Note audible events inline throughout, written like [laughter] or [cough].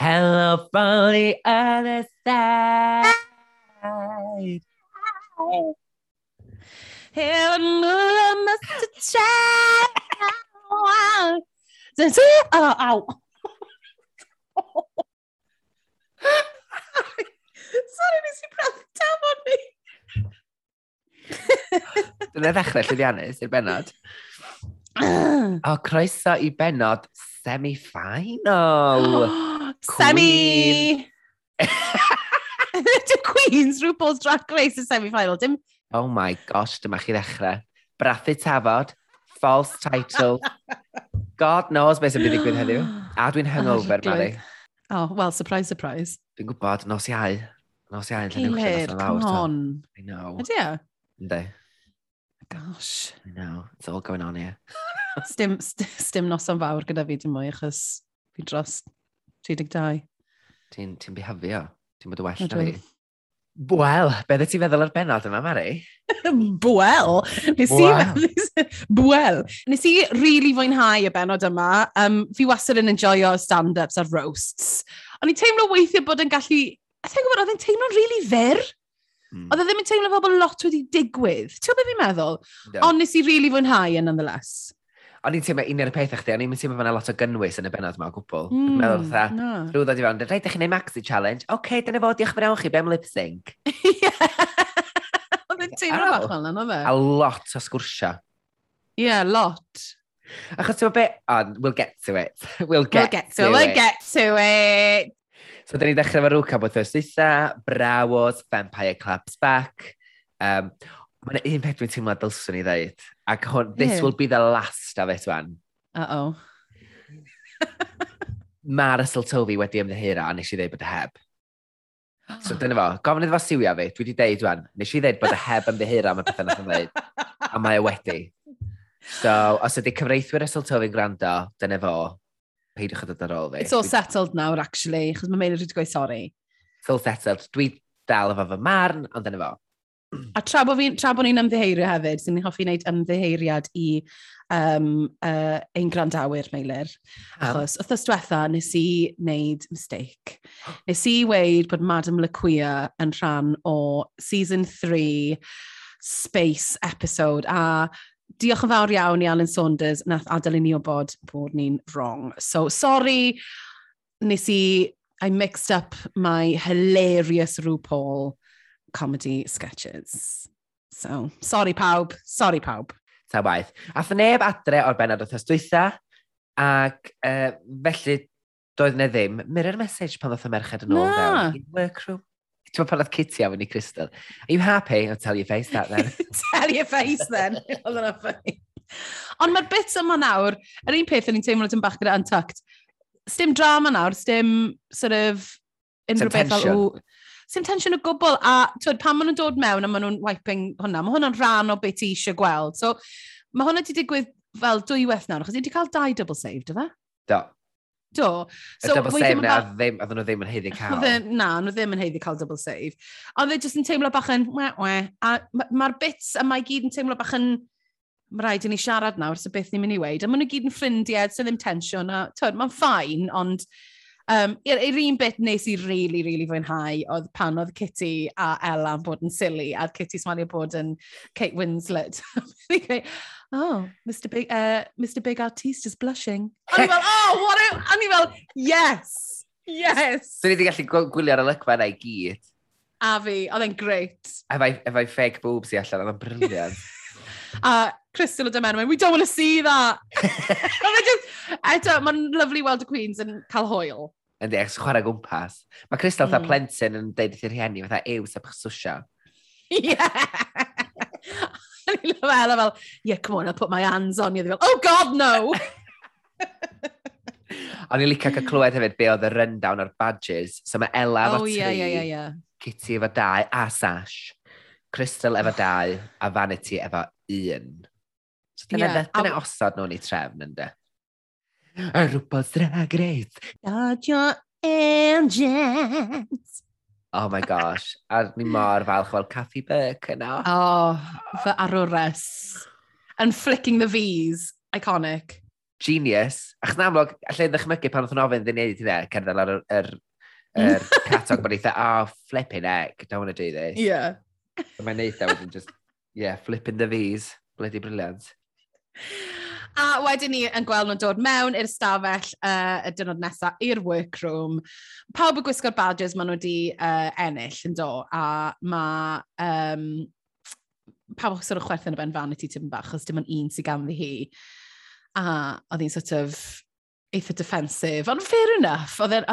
Hello from the other side. Heaven will must child. Oh, ow. Sorry, nes i braf tam o'n ni. Dyna ddechrau llwyddiannus i'r benod. [clears throat] o, croeso i benod semi-final. [gasps] Semi! [laughs] Dy Queens, RuPaul's Drag Race y semi-final. Dim... Oh my gosh, dyma chi ddechrau. Brathu tafod, false title. God knows beth sy'n mynd i digwydd heddiw. A dwi'n [gasps] hungover, oh, Mari. Oh, well, surprise, surprise. Dwi'n gwybod, nos iau. Nos iau. Gilydd, come on. I know. Ydy e? Ynddi. Gosh. I know, it's all going on here. Stim, stim noson fawr gyda fi dim mwy, achos fi dros 32. Ti'n ti bihafio? Ti'n bod y well na fi? Bwel, beth dde ti'n feddwl ar benod yma, Mari? [laughs] Bwel! [laughs] Nes i... Bwel! Nes i really fwynhau y benod yma. Um, fi wastad yn enjoyo stand-ups a roasts. O'n i'n teimlo weithio bod yn gallu... A ti'n gwybod, oedd yn teimlo'n really fyr. Mm. Oedd e ddim yn teimlo fel bod lot wedi digwydd. Ti'n gwybod beth fi'n meddwl? No. Ond nes i really fwynhau yn nonetheless. O'n i'n teimlo un o'r pethau chdi, o'n i'n teimlo fan'na lot o gynnwys yn y benod yma o gwbl. Mm, meddwl fatha, no. rhyw ddod i fewn, rhaid i chi neud maxi challenge. Oce, okay, dyna fo, diolch yn fawr chi, be am lip sync? [laughs] Ie. Oedd yn teimlo bach fel yna, fe? A lot o sgwrsia. Ie, yeah, lot. Achos ti'n meddwl be, on, we'll get to it. [laughs] We'll get, we'll get to, to it. We'll get to it. So, dyn ni dechrau fo rŵca bod thos dwytha, Brawos, Vampire Clubs Back. Um, Mae'n un peth dwi'n teimlo dylswn i ddeud. Ac hwn, this yeah. will be the last of it, wan. Uh-oh. [laughs] Mae'r ysl tyfi wedi ymddihira a nes i ddeud bod y heb. So dyna fo, [gasps] gofyn iddo fo siwio fi, dwi wedi deud wan, nes i ddeud bod y heb ymddihira am y pethau nath yn ddeud. A mae e wedi. So, os ydy cyfreithwyr ysl tyfi'n gwrando, dyna fo, peidiwch o dod ar ôl fi. It's all settled nawr, actually, chos mae Meilir wedi gweud sori. It's all settled. Dwi dal efo fy marn, ond dyna fo. A tra bod, fi, tra bod ni'n ymddiheirio hefyd, sy'n ni'n hoffi wneud ymddiheiriad i um, uh, ein grandawyr, Meilir. Achos, um. wrthos diwetha, nes i wneud mistake. Oh. Nes i weid bod Madam Laquia yn rhan o season 3 space episode a diolch yn fawr iawn i Alan Saunders nath adael i ni o bod bod ni'n wrong. So, sorry, nes i I mixed up my hilarious RuPaul comedy sketches. So, sorry pawb, sorry pawb. Ta waith. Ath neb adre o'r benod o'r dwytha, ac e, felly doedd ne ddim mirror message pan ddoth y merched yn ôl no. fewn. Workroom. Ti'n pan oedd Kitty a i Crystal. Are you happy? I'll tell your face that then. [laughs] tell your face then. [laughs] Oedd yna ffynnu. Ond mae'r bits yma nawr, yr un peth o'n i'n teimlo yn bach gyda Untucked, sdim drama nawr, sdim sort of unrhyw beth fel, Sym tensiwn o gwbl, a twyd, pan maen nhw'n dod mewn a maen nhw'n wiping hwnna, mae hwnna'n rhan o beth ti eisiau gweld. So, mae hwnna wedi digwydd fel dwywaith nawr, achos i wedi cael dau double save, dy fe? Do. Do. So, y double save na, bach... ddim, oedden nhw ddim yn heiddi cael. Oedden, na, nhw ddim yn heiddi cael double save. Ond dde jyst yn teimlo bach yn, we, we, a mae'r ma bits yma i gyd yn teimlo bach yn, mae rhaid i ni siarad nawr, so beth ni'n mynd i weid. A maen nhw gyd yn ffrindiau, so ddim tensiwn, a mae'n ffain, ond Um, I'r er, un bit nes i really, really fwynhau oedd pan oedd Kitty a Ella yn bod yn silly, a Kitty smalio bod yn Kate Winslet. [laughs] oh, Mr Big, uh, Mr Big Artiste is blushing. O'n i fel, oh, what a... O'n i fel, yes, yes. Dyn ni wedi gallu gwylio ar y lygfa yna i gyd. A fi, oedd e'n great. Efo'i fake boobs i allan, oedd e'n briliant. [laughs] a Crystal o Domen, we don't want to see that. [laughs] E just, eto, mae'n lyflu weld y Queens yn cael hwyl. Yndi, ac chwarae gwmpas. Mae Crystal mm. plentyn yn deud i'r rhieni, fatha ew, sef chos swsio. Ie! O'n i'n fel, fel, yeah, come on, I'll put my hands on you. Fel, oh god, no! [laughs] O'n i'n licio cael clywed hefyd be oedd y rundown o'r badges. So mae Ella efo oh, tri, yeah, yeah, yeah, yeah. Kitty efo dau a Sash. Crystal efo dau a Vanity efo un. So dyna, yeah, dyna, dyna osod nhw'n ei trefn ynddo a rhywbeth drag race. Start your engines. Oh my gosh, a ni mor falch fel Cathy Burke yna. Oh, fy arwres. And flicking the V's, iconic. Genius. Ach na amlwg, allai ddechmygu pan oedd yn ofyn ddyn ni wedi cerdded ar yr er [laughs] catog bod eitha, oh, flipping heck, don't want to do this. Yeah. Mae'n that wedyn just, yeah, flipping the V's. Bloody brilliant. A wedyn ni yn gweld nhw'n dod mewn i'r stafell uh, y dynod nesaf i'r workroom. Pawb yn gwisgo'r badges maen nhw wedi uh, ennill yn do, a mae um, pawb sort of chwerthin y ben vanity tipyn bach, chos dim ond un sy'n ganddi hi. A oedd hi'n sort of eitha defensive, ond fair enough. Oedd e'n...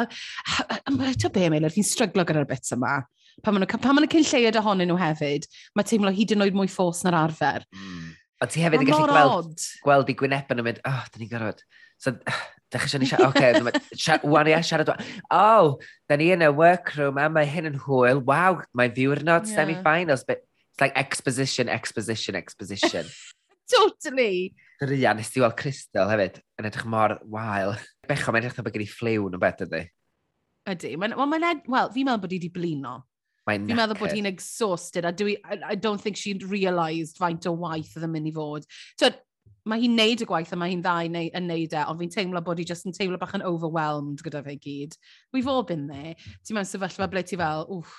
Ta be, Meilir, fi'n stryglo gyda'r bits yma. Pan maen nhw'n cyn lleiad ohonyn nhw hefyd, mae teimlo hyd yn oed mwy ffos na'r arfer. Mm. A ti hefyd yn gallu gweld, gweld i gwynebau nhw'n mynd, oh, da ni'n gorfod. So, [sighs] da chi eisiau [laughs] ni siarad, oce, okay, wan ia, siarad. Oh, da ni yn y workroom, a mae hyn yn hwyl. Waw, mae ddiwrnod yeah. semi-finals. But it's like exposition, exposition, exposition. [laughs] totally. Ria, nes ti weld Crystal hefyd, yn edrych mor wael. Becho, mae'n edrych bod gen i ffliw nhw'n beth ydy. Ydy. Wel, well, mae'n, well, fi'n meddwl bod i wedi blino. Mae'n Fi'n meddwl bod hi'n exhausted a dwi, I, I don't think she'd realised faint o waith oedd yn mynd i fod. So, mae hi'n neud y gwaith a mae hi'n dda neu, yn neud e, ond fi'n teimlo bod hi just yn teimlo bach yn overwhelmed gyda fe gyd. We've all been there. Ti'n mewn sefyllfa ble ti fel, wff.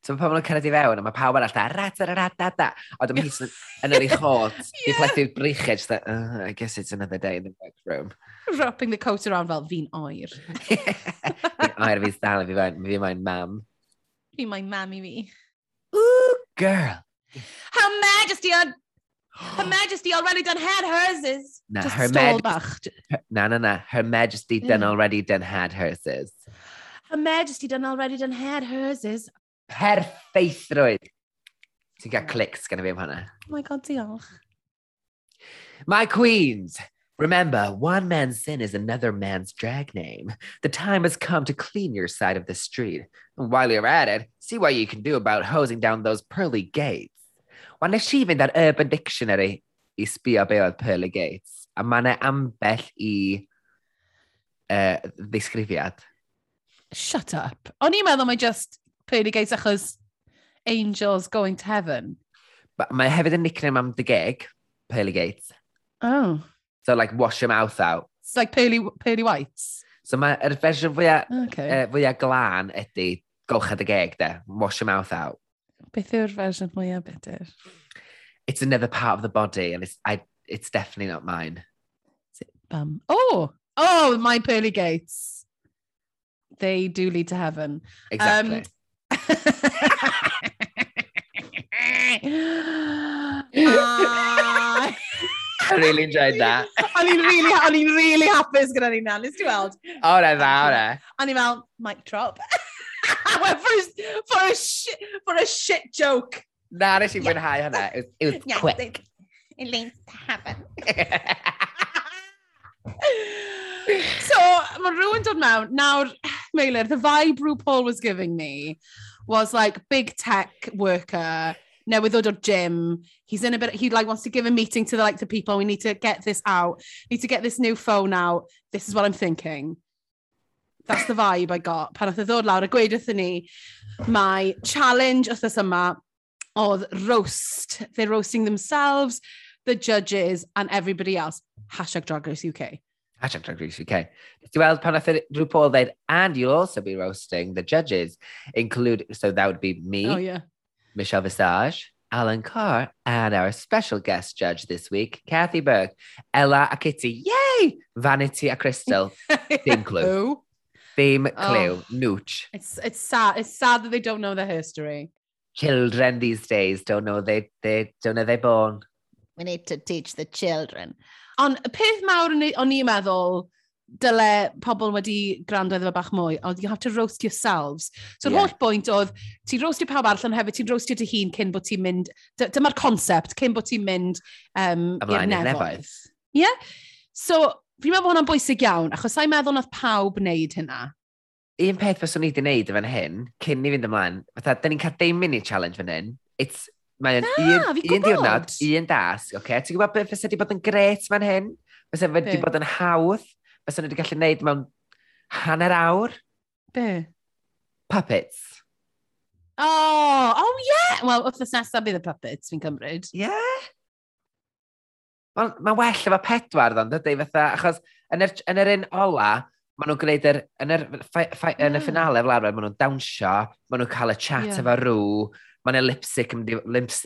So mae pobl yn cyrraedd i fewn, a mae pawb arall da, rat, rat, rat, rat, rat. O, dyma hi yn yr uchod, i plethu'r brichau, just uh, I guess it's another day in the workroom. Wrapping the coat around fel, fi'n oer. [laughs] Fi'n oer, fi'n dal, fi mae'n mam be my mammy me. Ooh, girl. Her Majesty, her, her [gasps] Majesty already done had hers is. Na, Just her Majesty. Na, na, na. Her Majesty mm. done already done had hers is. Her Majesty done already done had hers is. Perfeithrwydd. Ti'n cael mm. clics gan y fi am hwnna. Oh my god, diolch. My queens, remember, one man's sin is another man's drag name. The time has come to clean your side of the street. And while you're at it, see what you can do about hosing down those pearly gates. When achieving that Urban Dictionary i sbio be oedd pearly gates, a mae yna ambell i uh, ddisgrifiad. Shut up. O'n i'n meddwl mae just pearly gates achos angels going to heaven. But mae hefyd yn nickname am the gig, pearly gates. Oh. So like wash your mouth out. It's like pearly, pearly whites. So mae'r fersiwn fwyaf Okay. uh, fwyaf glân ydy golchad y geg de, wash your mouth out. Beth yw'r fersiwn mwyaf bitter? It's another part of the body and it's, I, it's definitely not mine. Bum. Oh! Oh, my pearly gates. They do lead to heaven. Exactly. [laughs] [laughs] [laughs] Ah, I really enjoyed that. o'n i'n really, o'n i'n really hapus gyda ni'n nanis, ti'n weld? Ore dda, ore. O'n i'n meddwl, mic drop. [laughs] I went for a, for a, shit, for a shit joke. Na, nes i'n fwynhau hynna. It was, it was yeah, quick. It, it leads to heaven. [laughs] so, mae rhywun dod mewn. Nawr, Meilir, the vibe RuPaul was giving me was like big tech worker, newydd ddod o'r gym. He's in a bit, he like wants to give a meeting to the like the people. We need to get this out. Need to get this new phone out. This is what I'm thinking. That's the vibe I got. Pan oedd ddod lawr a gweud wrthyn ni, mae challenge wrthos yma oedd roast. They're roasting themselves, the judges and everybody else. Hashtag Drag Race UK. Hashtag Drag Race UK. Dwi'n weld pan oedd RuPaul dweud, and you'll also be roasting the judges, include, so that would be me, oh, yeah. Michelle Visage, Alan Carr, and our special guest judge this week, Kathy Burke, Ella a Kitty. Yay! Vanity a Crystal. [laughs] Theme clue. Theme oh. clue. Oh, Nooch. It's it's sad. It's sad that they don't know their history. Children these days don't know they they don't know they're born. We need to teach the children. On peth mawr o'n i'n meddwl dyle pobl wedi gwrando iddo fe bach mwy, ond you have to roast yourselves. So yeah. holl bwynt oedd, ti'n roastio pawb arall, ond hefyd ti'n roastio dy hun cyn bod ti'n mynd, dyma'r concept, cyn bod ti'n mynd um, i'r nefoedd. Ie? Yeah? So, fi'n meddwl bod hwnna'n bwysig iawn, achos sa'n meddwl nath pawb wneud hynna. Un peth fyswn i wedi wneud fan hyn, cyn ni fynd ymlaen, fatha, da ni'n cael 10 minute challenge fan hyn. It's, mae'n un, un diwrnod, un dasg, oce? Okay? Ti'n gwybod beth fysa wedi bod yn gret fan hyn? Fysa fe wedi bod yn hawdd, Fysa nhw wedi gallu gwneud mewn hanner awr? Be? Puppets. Oh, oh yeah! Wel, wrthnos nesaf bydd y puppets, fi'n cymryd. Yeah? Mae'n ma well efo pedwar, ddo'n dydy, fatha, achos yn yr, yn yr un ola, maen nhw'n gwneud yr, yn yr, ffai, ffai, yn y ffinale fel arfer, maen nhw'n dawnsio, maen nhw'n cael y chat yeah. efo rŵ, maen nhw'n lipsic yn mynd i... Limps...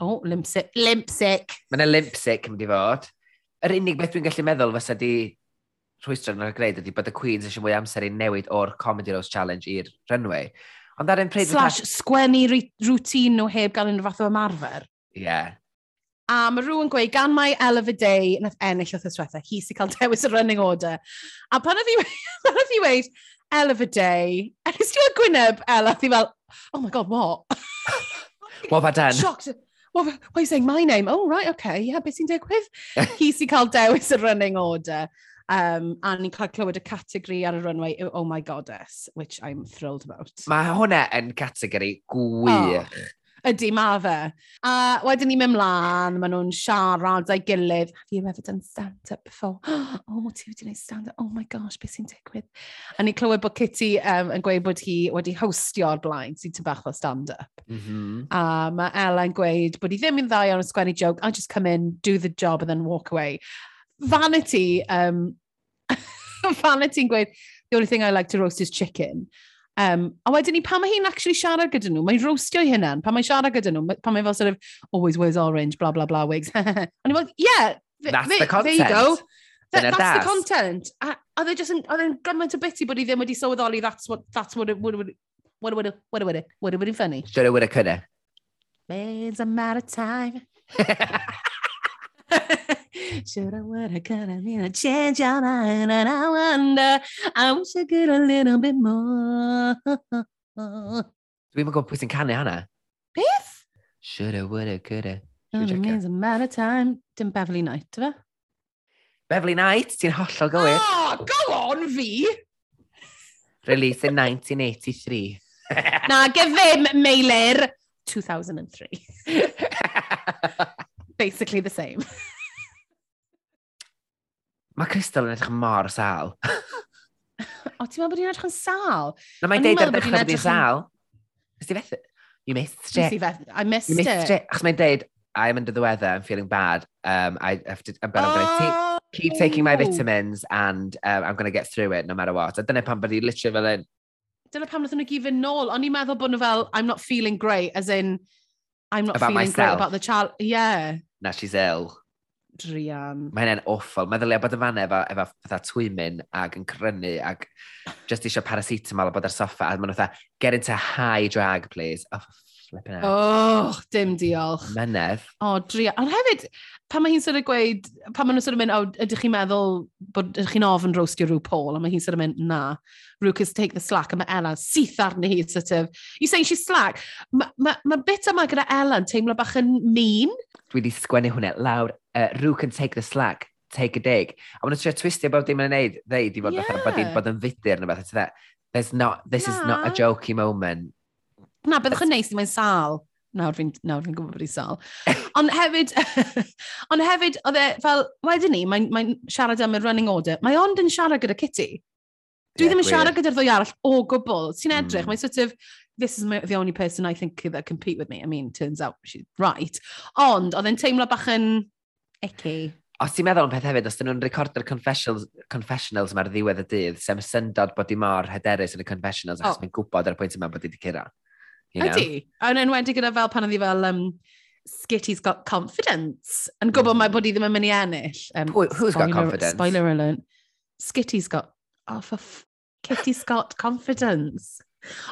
Oh, limpsic. Limpsic. Maen nhw'n ellipsic yn mynd i fod yr unig beth dwi'n gallu meddwl fysa di rhwystro yn o'r greid ydy bod y Queens eisiau mwy amser i newid o'r Comedy Rose Challenge i'r runway. Ond ar un pryd... Slash cael... sgwennu rŵtîn nhw heb gael unrhyw fath o ymarfer. Ie. Yeah. A mae rhywun gweud, gan mae Elle of a Day, nath ennill oedd yswetha, hi sy'n cael [laughs] dewis y running order. A pan oedd hi weid, [laughs] Elle of a Day, a nes ti weld Gwyneb, Elle, a thi fel, oh my god, what? What have I done? [laughs] Shocked well, why are you saying my name? Oh, right, okay, yeah, beth sy'n digwydd? Hi [laughs] sy'n cael dewis y running order. Um, a ni'n cael clywed y categori ar y runway, Oh My Goddess, which I'm thrilled about. Mae hwnna yn categori gwych. Oh, Ydy, ma fe. A wedyn ni'n mynd mlaen, maen nhw'n siarad a'i gilydd. Have you ever done stand-up before? [gasps] Oh, what ti wedi gwneud stand-up? Oh my gosh, beth sy'n digwydd? A ni clywed bod Kitty um, yn gweud bod hi wedi hostio'r blaen sy'n ty bach o stand-up. Mm -hmm. A mae Ella'n gweud bod hi ddim yn dda iawn yn sgwennu joke. I just come in, do the job and then walk away. Vanity, um, [laughs] Vanity'n gweud, the only thing I like to roast is chicken. Um, a wedyn ni, pan mae hi'n actually siarad gyda nhw, mae'n roastio hynna'n, pan mae'n siarad gyda nhw, pan mae'n fel sort of, always wears orange, blah, blah, blah, wigs. [laughs] a ni'n fel, yeah, that's the content. There you go. That, that's das. the content. A a e just yn, oedd e'n gymaint o biti bod i ddim wedi sylweddoli, that's what, that's what, it, what, what, what, what, what, what, what, what, funny. Should it would have cynne. Man's a matter of time. [laughs] Should I, would I, could I, mean, I change your mind? And I wonder, I wish I could a little bit more. Dwi'n meddwl pwy sy'n canu hana. Beth? Should I, would I, could I. It means a matter of time. Dim Beverly Knight, dyfa? Beverly Knight, ti'n hollol gywir. Oh, go on fi! Release in 1983. Na, gyfim, Meilir. 2003. [laughs] Basically the same. Mae Crystal yn edrych mor sal. o, ti'n meddwl bod hi'n edrych yn sal? Na, mae'n deud ar ddechrau bod hi'n sal. Ys ti feth? You missed it. I missed, you missed it. it. Achos mae'n deud, I'm under the weather, I'm feeling bad. Um, I have to, but I'm oh! going to keep taking my vitamins and um, I'm going to get through it no matter what. A dyna pan bod hi literally fel un. Dyna pan wnaethon nhw gifin nôl. O'n i'n meddwl bod nhw fel, I'm not feeling great, as in, I'm not about feeling myself. great about the child. Yeah. Now she's ill drian. Mae hynny'n awful. Meddwl bod y fan efo, efo fatha twymyn ac yn crynu ac just eisiau paracetamol a bod ar soffa a maen nhw'n fatha, get into high drag, please. Oh, flipping out. Oh, dim diolch. Mynedd. O, oh, drian. Ond hefyd, pan mae hi'n sort of gweud, pan maen nhw'n sort of mynd, oh, ydych chi'n meddwl bod ydych chi'n ofyn roastio rhyw Paul, a mae hi'n sort of mynd, na, Rhyw cys take the slack, a mae Ella syth arni hi, sort of, you saying she's slack. Mae'r ma, ma, bit yma gyda Ella yn teimlo bach yn mean. Dwi wedi sgwennu hwnna lawr, uh, Rhyw can take the slack, take a dig. A maen nhw'n trio twistio bod dim yn neud, ddeud i fod, yeah. bod, bod yn fudur neu beth, it's that. There's not, this na. is not a jokey moment. Na, byddwch yn neis i mae'n sal nawr fi'n nawr fi'n gwybod bod i sal. ond hefyd, [laughs] ond hefyd, oedd e fel, wedyn ni, mae'n mae siarad am y running order, mae ond yn siarad gyda Kitty. Dwi yeah, ddim yn siarad gyda'r ddwy arall o gwbl. Ti'n hmm. edrych, mm. mae sort of, this is my, the only person I think that compete with me. I mean, turns out she's right. Ond, oedd e'n teimlo bach yn icky. Os ti'n meddwl am peth hefyd, os dyn nhw'n recordio'r confessionals, confessionals mae'r ddiwedd y dydd, sef syndod bod i mor hyderus yn y confessionals, achos oh. mae'n gwybod ar y pwynt yma bod i wedi cyrra. You know? Ydy. A yn enwedig gyda fel pan oedd hi fel, um, Skitty's got confidence. Yn gwybod mm. mae bod hi ddim yn mynd i ennill. Um, Who, who's spoiler, got confidence? Spoiler alert. Skitty's got, oh for Kitty's got confidence.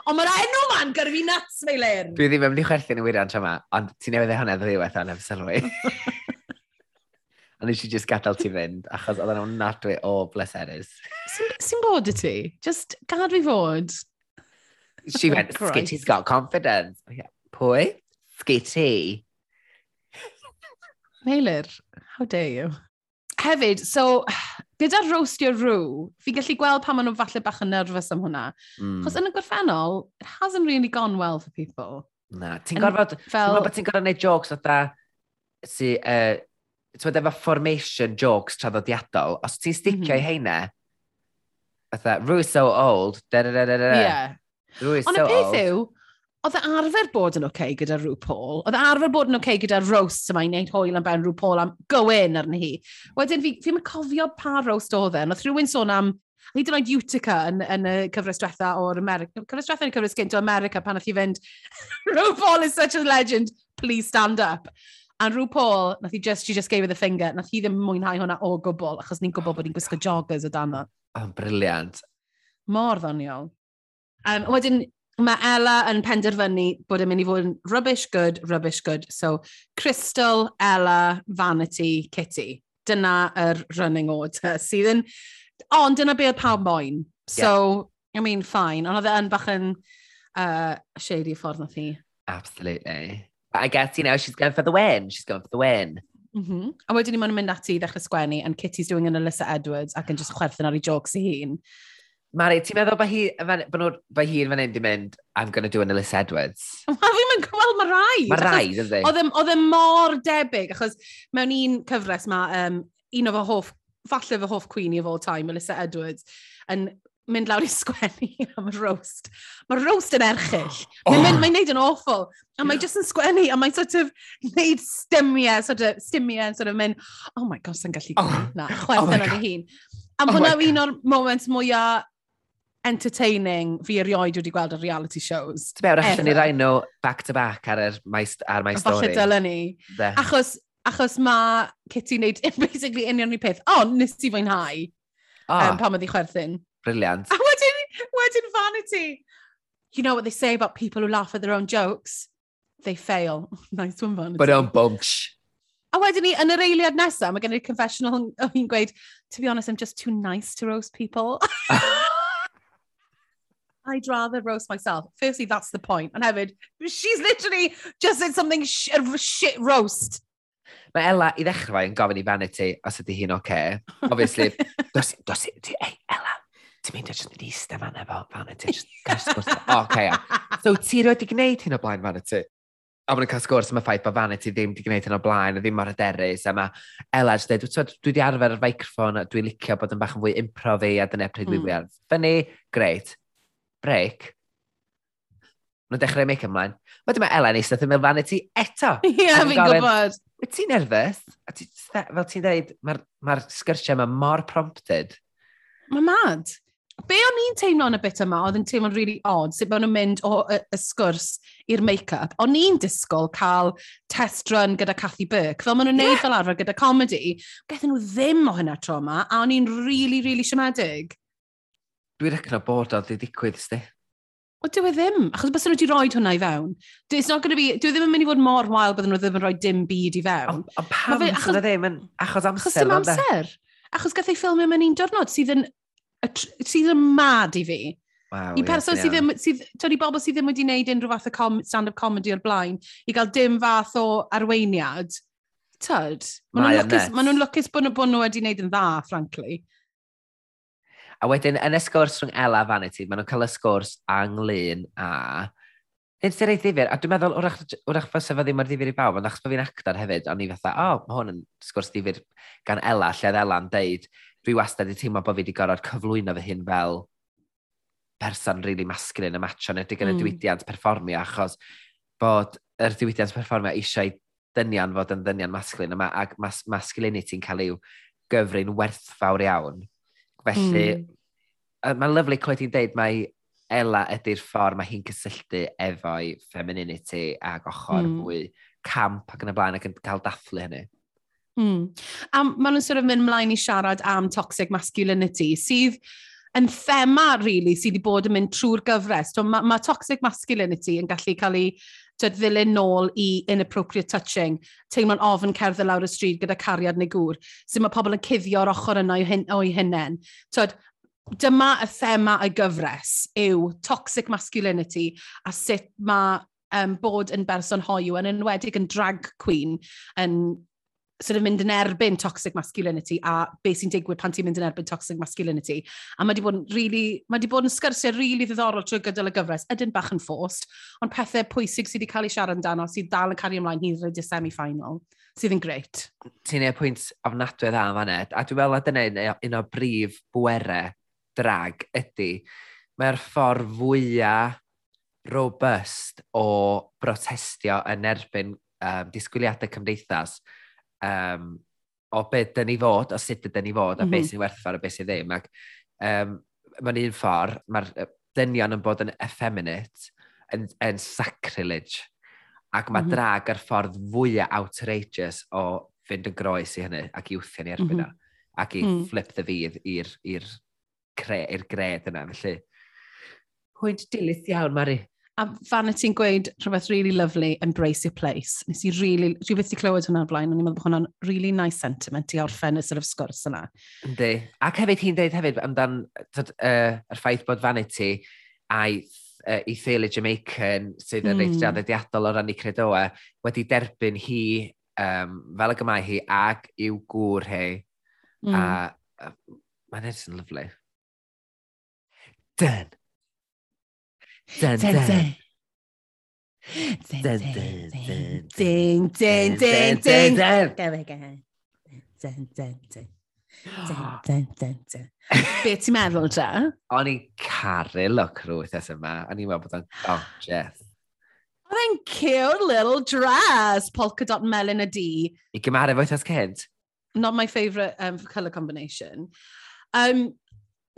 Ond mae'r enw ma'n gyrru fi nuts, fe Dwi ddim yn mynd i chwerthu'n y wirion tra yma, ond ti newydd e hwnna ddwywaith o'n efo sylwi. a nes i just gadael ti fynd, achos oedd yna'n nadwy o bleserus. Sy'n bod y ti? Just gad fi fod. She oh, went, Christ. Skitty's got confidence. Oh, yeah. Pwy? Skitty. Meilir, how dare you? Hefyd, so, gyda roastio rŵ, fi gallu gweld pan maen nhw falle bach yn nervous am hwnna. Mm. Chos yn y gorffennol, it hasn't really gone well for people. Na, ti'n gorfod, fel... ti'n gorfod gwneud jokes o da, si, uh, ti'n efo formation jokes traddodiadol, os ti'n sticio mm -hmm. i mhm. heine, fatha, Rue's so old, da da da da da. Yeah. Rwy, Ond so y peth yw, oedd arfer bod yn oce okay gyda rhyw Paul, oedd arfer bod yn oce okay gyda roast yma i wneud hwyl am ben rhyw Paul am gywin arni hi. Wedyn fi, fi'n cofio pa roast oedd e, oedd rhywun sôn am hyd yn oed Utica yn, yn y cyfres diwetha o'r America. Cyfres diwetha yn y cyfres gynt o America pan oedd hi fynd, [laughs] RuPaul is such a legend, please stand up. And RuPaul, nath hi just, she just gave her the finger, nath hi ddim mwynhau hwnna o gwbl, achos ni'n gwybod bod ni'n gwisgo joggers o dan o. Oh, briliant. Mor ddoniol. Um, wedyn, mae Ella yn penderfynu bod yn mynd i fod yn rubbish good, rubbish good. So, Crystal, Ella, Vanity, Kitty. Dyna yr running order [laughs] sydd yn... Ond dyna be oedd pawb moyn. So, yeah. I mean, fine. Ond oedd e yn bach yn uh, shady ffordd nath hi. Absolutely. But I guess, you know, she's going for the win. She's going for the win. Mm -hmm. A wedyn ni'n mynd ati i ddechrau sgwennu and Kitty's doing an Alyssa Edwards ac yn just chwerthin ar ei jokes i hun. Mari, ti'n meddwl bod hi, bod hi'n fan hyn di mynd, I'm gonna do an Ellis Edwards? [laughs] Wel, fi'n mynd, wel, mae rhaid. Mae rhaid, ydy. E, oedd e mor debyg, achos mewn un cyfres mae um, un o fy hoff, falle fy hoff Queenie of all time, Alyssa Edwards, yn mynd lawr i [laughs] sgwennu am y roast. Mae'r roast yn erchill. Oh. Mae'n mae neud yn awful. A mae jyst yn sgwennu, a mae'n sort of neud stymiau, sort of, stymiau, sort of mynd, oh my oh. Oh god, sy'n gallu gwneud oh. na, chwerth oh yna hun. A oh hwnna un o'r moments mwyaf entertaining fi erioed wedi gweld ar reality shows. Ti'n mewn allan ni rai nhw back to back ar, er, my, ar my story. Falle dylen ni. De. Achos, achos mae Kitty wneud [laughs] basically union ni peth. O, nes ti fwynhau oh, um, pan mae di chwerthin. Brilliant. A wedyn, wedyn vanity. You know what they say about people who laugh at their own jokes? They fail. [laughs] nice one, vanity. But on bunch. A wedyn ni, yn yr eiliad nesaf, mae gen i'r confessional o'n gweud, to be honest, I'm just too nice to roast people. [laughs] I'd rather roast myself. Firstly, that's the point. And hefyd, she's literally just said something sh shit roast. Mae Ella i ddechrau yn gofyn i Vanity os ydy hi'n oce. Okay. Obviously, [laughs] dos, dos, ti, ei, Ella, ti'n mynd jyst yn eistedd fan efo Vanity. Just, just, o, okay, So ti roi di gwneud hyn o blaen Vanity? A mae'n cael sgwrs am y ffaith bod Vanity ddim wedi gwneud hyn o blaen a ddim mor aderus. A mae Ella jyst dweud, dwi wedi arfer ar feicrffon, a dwi'n licio bod yn bach yn fwy improfi a dyna pryd mm. dwi wedi. Fyny, greit break, nhw'n dechrau make ymlaen. Wedyn mae Elen eistedd yn Vanity eto. [laughs] Ie, fi'n gwybod. Wyt ti'n nerfus? Ti, fel ti'n dweud, mae'r ma, sgyrsiau yma mor prompted. Mae mad. Be o'n i'n teimlo yn y bit yma, oedd yn teimlo'n really odd, sut maen nhw'n mynd o y, y sgwrs i'r make-up. O'n i'n disgwyl cael test run gyda Cathy Burke, fel maen nhw'n yeah. neud fel arfer gyda comedy. Gaethon nhw ddim o hynna tro yma, a o'n i'n really, really siomedig. Dwi'n recno bod o wedi digwydd, sti. O, dwi e ddim, achos bys nhw wedi rhoi hwnna i fewn. It's not going to be, dwi e ddim yn mynd i fod mor wael bydden nhw ddim yn rhoi dim byd i fewn. O, o pam sydd ddim yn, achos amser. Achos dim amser. Achos gath ei ffilmio mewn un diwrnod sydd yn, sydd yn mad i fi. Wow, I person sydd ddim, sydd, to'n bobl sydd ddim wedi gwneud unrhyw fath o stand-up comedy o'r blaen, i gael dim fath o arweiniad, tyd, maen nhw'n lwcus, ma nhw lwcus bod nhw wedi gwneud yn dda, frankly. A wedyn, yn y sgwrs rhwng Ela Vanity, maen nhw'n cael y sgwrs anglyn a... Nid sy'n reit ddifur, a dwi'n meddwl, wrach, wrach fysa fe ddim ar ddifur i bawb, ond achos bod fi'n actor hefyd, ond i fatha, o, oh, mae hwn yn sgwrs ddifur gan Ella, lle oedd Ela'n deud, dwi wastad i teimlo bod fi wedi gorfod cyflwyno fy hyn fel person really masculine y match ond edrych yn y mm. diwydiant perfformio, achos bod yr diwydiant perfformio eisiau dynion fod yn dynion masculine, yma, ac mas masculinity'n cael i'w gyfrin werthfawr iawn. Felly, mm. Mae'n lyflu clywed i'n deud mae Ella ydy'r ffordd mae hi'n cysylltu efo'i femininity ac ochr mm. fwy camp ac yn y blaen ac yn cael dathlu hynny. Mm. A maen nhw'n sort of mynd mlaen i siarad am toxic masculinity, sydd yn thema, really, sydd wedi bod yn mynd trwy'r gyfres. So, mae ma toxic masculinity yn gallu cael ei tyd ddilyn nôl i inappropriate touching, teimlo'n ofn cerdd e lawr y stryd gyda cariad neu gŵr, sy'n mae pobl yn cuddio'r ochr yna o'i hunain. Tyd, dyma y thema y gyfres yw toxic masculinity a sut mae um, bod yn berson hoiw, yn enwedig yn drag queen, yn sort of mynd yn erbyn toxic masculinity a beth sy'n digwydd pan ti'n mynd yn erbyn toxic masculinity. A mae wedi bod yn, really, mae wedi bod yn sgyrsiau rili really ddiddorol trwy gydol y gyfres, ydyn bach yn ffost, ond pethau pwysig sydd wedi cael ei siarad amdano sydd dal yn cario ymlaen hyd y semi-final, sydd yn greit. Ti'n ei pwynt ofnadwy dda fan a dwi'n meddwl a dyna un o brif bwerau drag ydy, mae'r ffordd fwyaf robust o brotestio yn erbyn um, disgwyliadau cymdeithas – um, o beth dyn ni fod, o sut dyn ni fod, a mm -hmm. beth sy'n werthfawr a beth sy'n ddim. Ac, um, mae'n un ffordd, mae'r dynion yn bod yn effeminate, yn, yn sacrilege, ac mae mm -hmm. drag ar ffordd fwyaf outrageous o fynd yn groes i hynny ac i wthio ni erbyn mm -hmm. Ac i mm. flip the fydd i'r i'r gred yna. Felly, pwynt dilys iawn, Mari. A fan y ti'n gweud rhywbeth really lovely, embrace your place. Nes i really, dwi beth i clywed hwnna blaen, ond i'n meddwl bod hwnna'n really nice sentiment i orffen y sort of sgwrs yna. Ynddi. Ac hefyd hi'n dweud hefyd amdan tyd, uh, yr ffaith bod vanity a'i uh, i theulu Jamaican sydd yn mm. reit hmm. draddodiadol o ran i credoa wedi derbyn hi um, fel y gymau hi ac i'w gŵr hi. Mm. A, a mae'n edrych yn lyflu. Dyn, Dun, dun, dun. Ding, ding, ding, ding, ding, ding. Go again. Dun, dun, dun. [gasps] Dun, dun, dun. Be ti'n meddwl, Ja? O'n i'n caru look rhyw wythnos yma. O'n i'n meddwl bod o'n gorgeous. Oedd e'n cute little dress, polka dot melon y di. I gymaru fo wythnos cynt? Not my favourite um, colour combination. Um,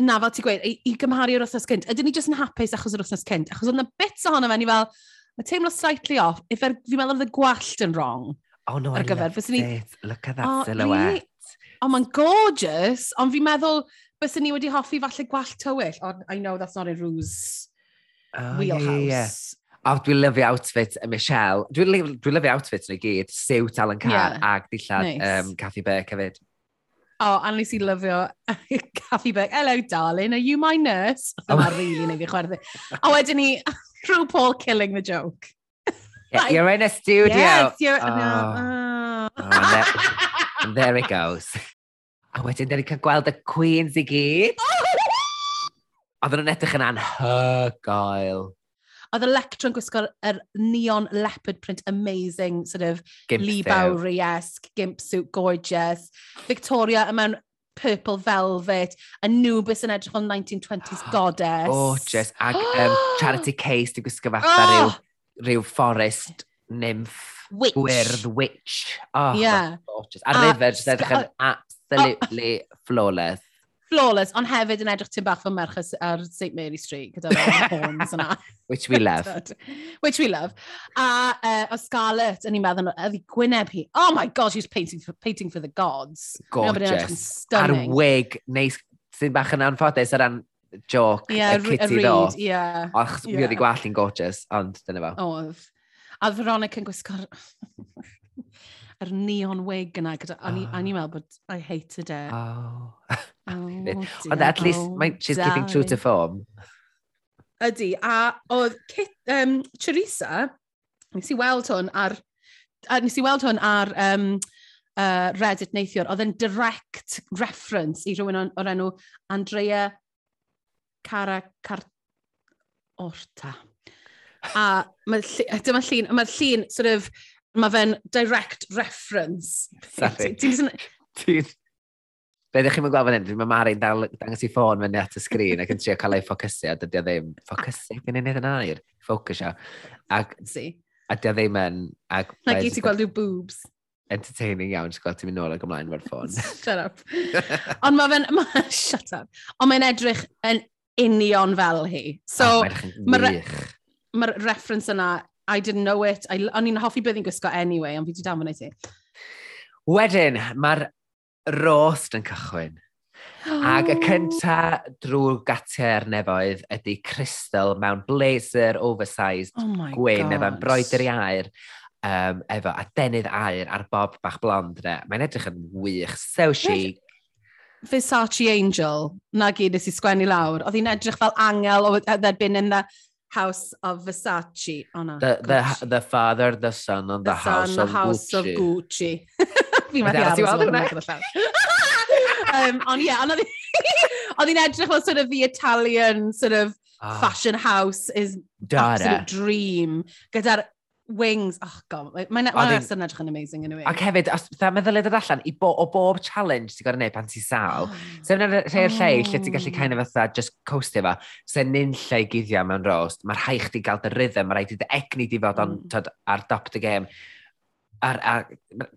na, fel ti'n gweud, i, i gymharu o'r wythnos cynt, ydyn ni jyst yn hapus achos yr wythnos cynt, achos oedd yna bits ohono fe, ni fel, mae teimlo slightly off, if er, fi'n meddwl oedd y gwallt yn wrong. Oh no, I gyfer, love ni, it. Look at that oh, silhouette. Really? Oh, mae'n gorgeous, ond fi'n meddwl, bys ni wedi hoffi falle gwallt tywyll, ond I know that's not a ruse oh, wheelhouse. Yeah, yeah. O, oh, dwi'n lyfio outfit y Michelle. Dwi'n dwi lyfio outfit nhw i gyd. Siwt Alan Carr yeah. ac dillad nice. um, Cathy Burke hefyd. Oh, a nes i lyfio [laughs] Cathy Burke. Hello, darling, are you my nurse? Oh, mae'n rili neu fi chwerthu. A wedyn ni, [laughs] through Paul killing the joke. Yeah, like, you're in a studio. Yes, you're... Oh. No, oh. oh there, [laughs] there it goes. A wedyn, dyn ni cael gweld y Queens i gyd. Oh! Oedden nhw'n edrych yn anhygoel. Oedd Electra'n gwisgo'r er neon leopard print amazing, sort of Gimp Lee Bowery-esque, gimp suit gorgeous. Victoria mewn purple velvet, Anubis yn edrych o'n 1920s [gasps] goddess. Gorgeous, ag [gasps] um, Charity Case di gwisgo fatha ah! oh! rhyw, rhyw forest nymph. Witch. Gwyrdd, witch. Oh, yeah. gorgeous. A, a River, just edrych yn oh. absolutely oh. flawless flawless, ond hefyd yn edrych ti'n bach fy merch ar St Mary Street gyda [laughs] horns yna. Which we love. Which we love. A uh, o Scarlett, yn i'n meddwl, ydi Gwyneb hi. Oh my god, she's painting for, painting for the gods. Gorgeous. A'r wig, neis, sy'n bach yn anffodus ar an joke, yeah, y kitty ddo. Yeah, Och, yeah. mi oedd i gwallu'n gorgeous, ond dyna fo. Oedd. A Veronica yn gwisgo'r... [laughs] yr neon wig yna. Gyda, oh. O'n i'n meddwl bod I hated it. Oh. [laughs] oh Ond at least oh, my, she's keeping true to form. Ydy. A oedd Kit, um, Teresa, nes i weld hwn ar, a nes i weld hwn ar um, uh, Reddit neithiwr, oedd yn direct reference i rhywun o'r enw Andrea Cara Car... Orta. A mae dyma llun, mae'r llun sort of Mae fe'n direct reference. Ti'n... Be ddech chi'n gweld fan hyn? Mae Mari'n dangos i ffôn fyny at y sgrin ac yn trio cael ei ffocysu a dydy o ddim. Ffocysu? Fi'n ei wneud yn air. Ffocysio. Ac si. a dydy o ddim yn... Ac Na gyd ti'n gweld yw boobs. Entertaining iawn, ti'n gweld ti'n mynd nôl ag ymlaen fo'r ffôn. [laughs] Shut up. Ond mae fe'n... Ma, [laughs] shut up. Ond mae'n edrych yn union fel hi. So, oh, mae'r ma, re ma reference yna I didn't know it. I, o'n i'n hoffi bydd i'n gwisgo anyway, ond fi wedi damwn ti. Wedyn, mae'r rost yn cychwyn. Oh. Ac y [gasps] cynta drwy gatiau'r nefoedd ydy crystal mewn blazer oversized oh gwyn efo'n broeder i air um, efo adenydd air ar bob bach blond. Mae'n edrych yn wych, so chic. Versace Angel, na gyd nes i sgwennu lawr, oedd hi'n edrych fel angel, there'd been in the, House of Versace. Oh, no, the, the, the father, the son, and the, the house, son, of, house Gucci. of Gucci. [laughs] Fi'n meddwl ti weld hwnna. um, ond ie, yeah, ond oedd hi'n edrych fel sort of the Italian sort of oh. fashion house is Dada. absolute dream. Gyda'r Wings, oh god, mae'n ma rhestr yn edrych yn amazing yn anyway. Ac hefyd, os bethau meddylid yr allan, i bo, o bob challenge ti'n gorau gwneud pan ti'n sal, oh. [gasps] sef yna rhai o'r lle lle ti'n gallu kind of oh. fatha just coastio fa, sef nyn lle i guddio mewn rost, mae'r rhai chdi gael dy rhythm, mae'r rhaid i dy egni di fod on, mm. tod, ar dop dy gêm. Ar, ar,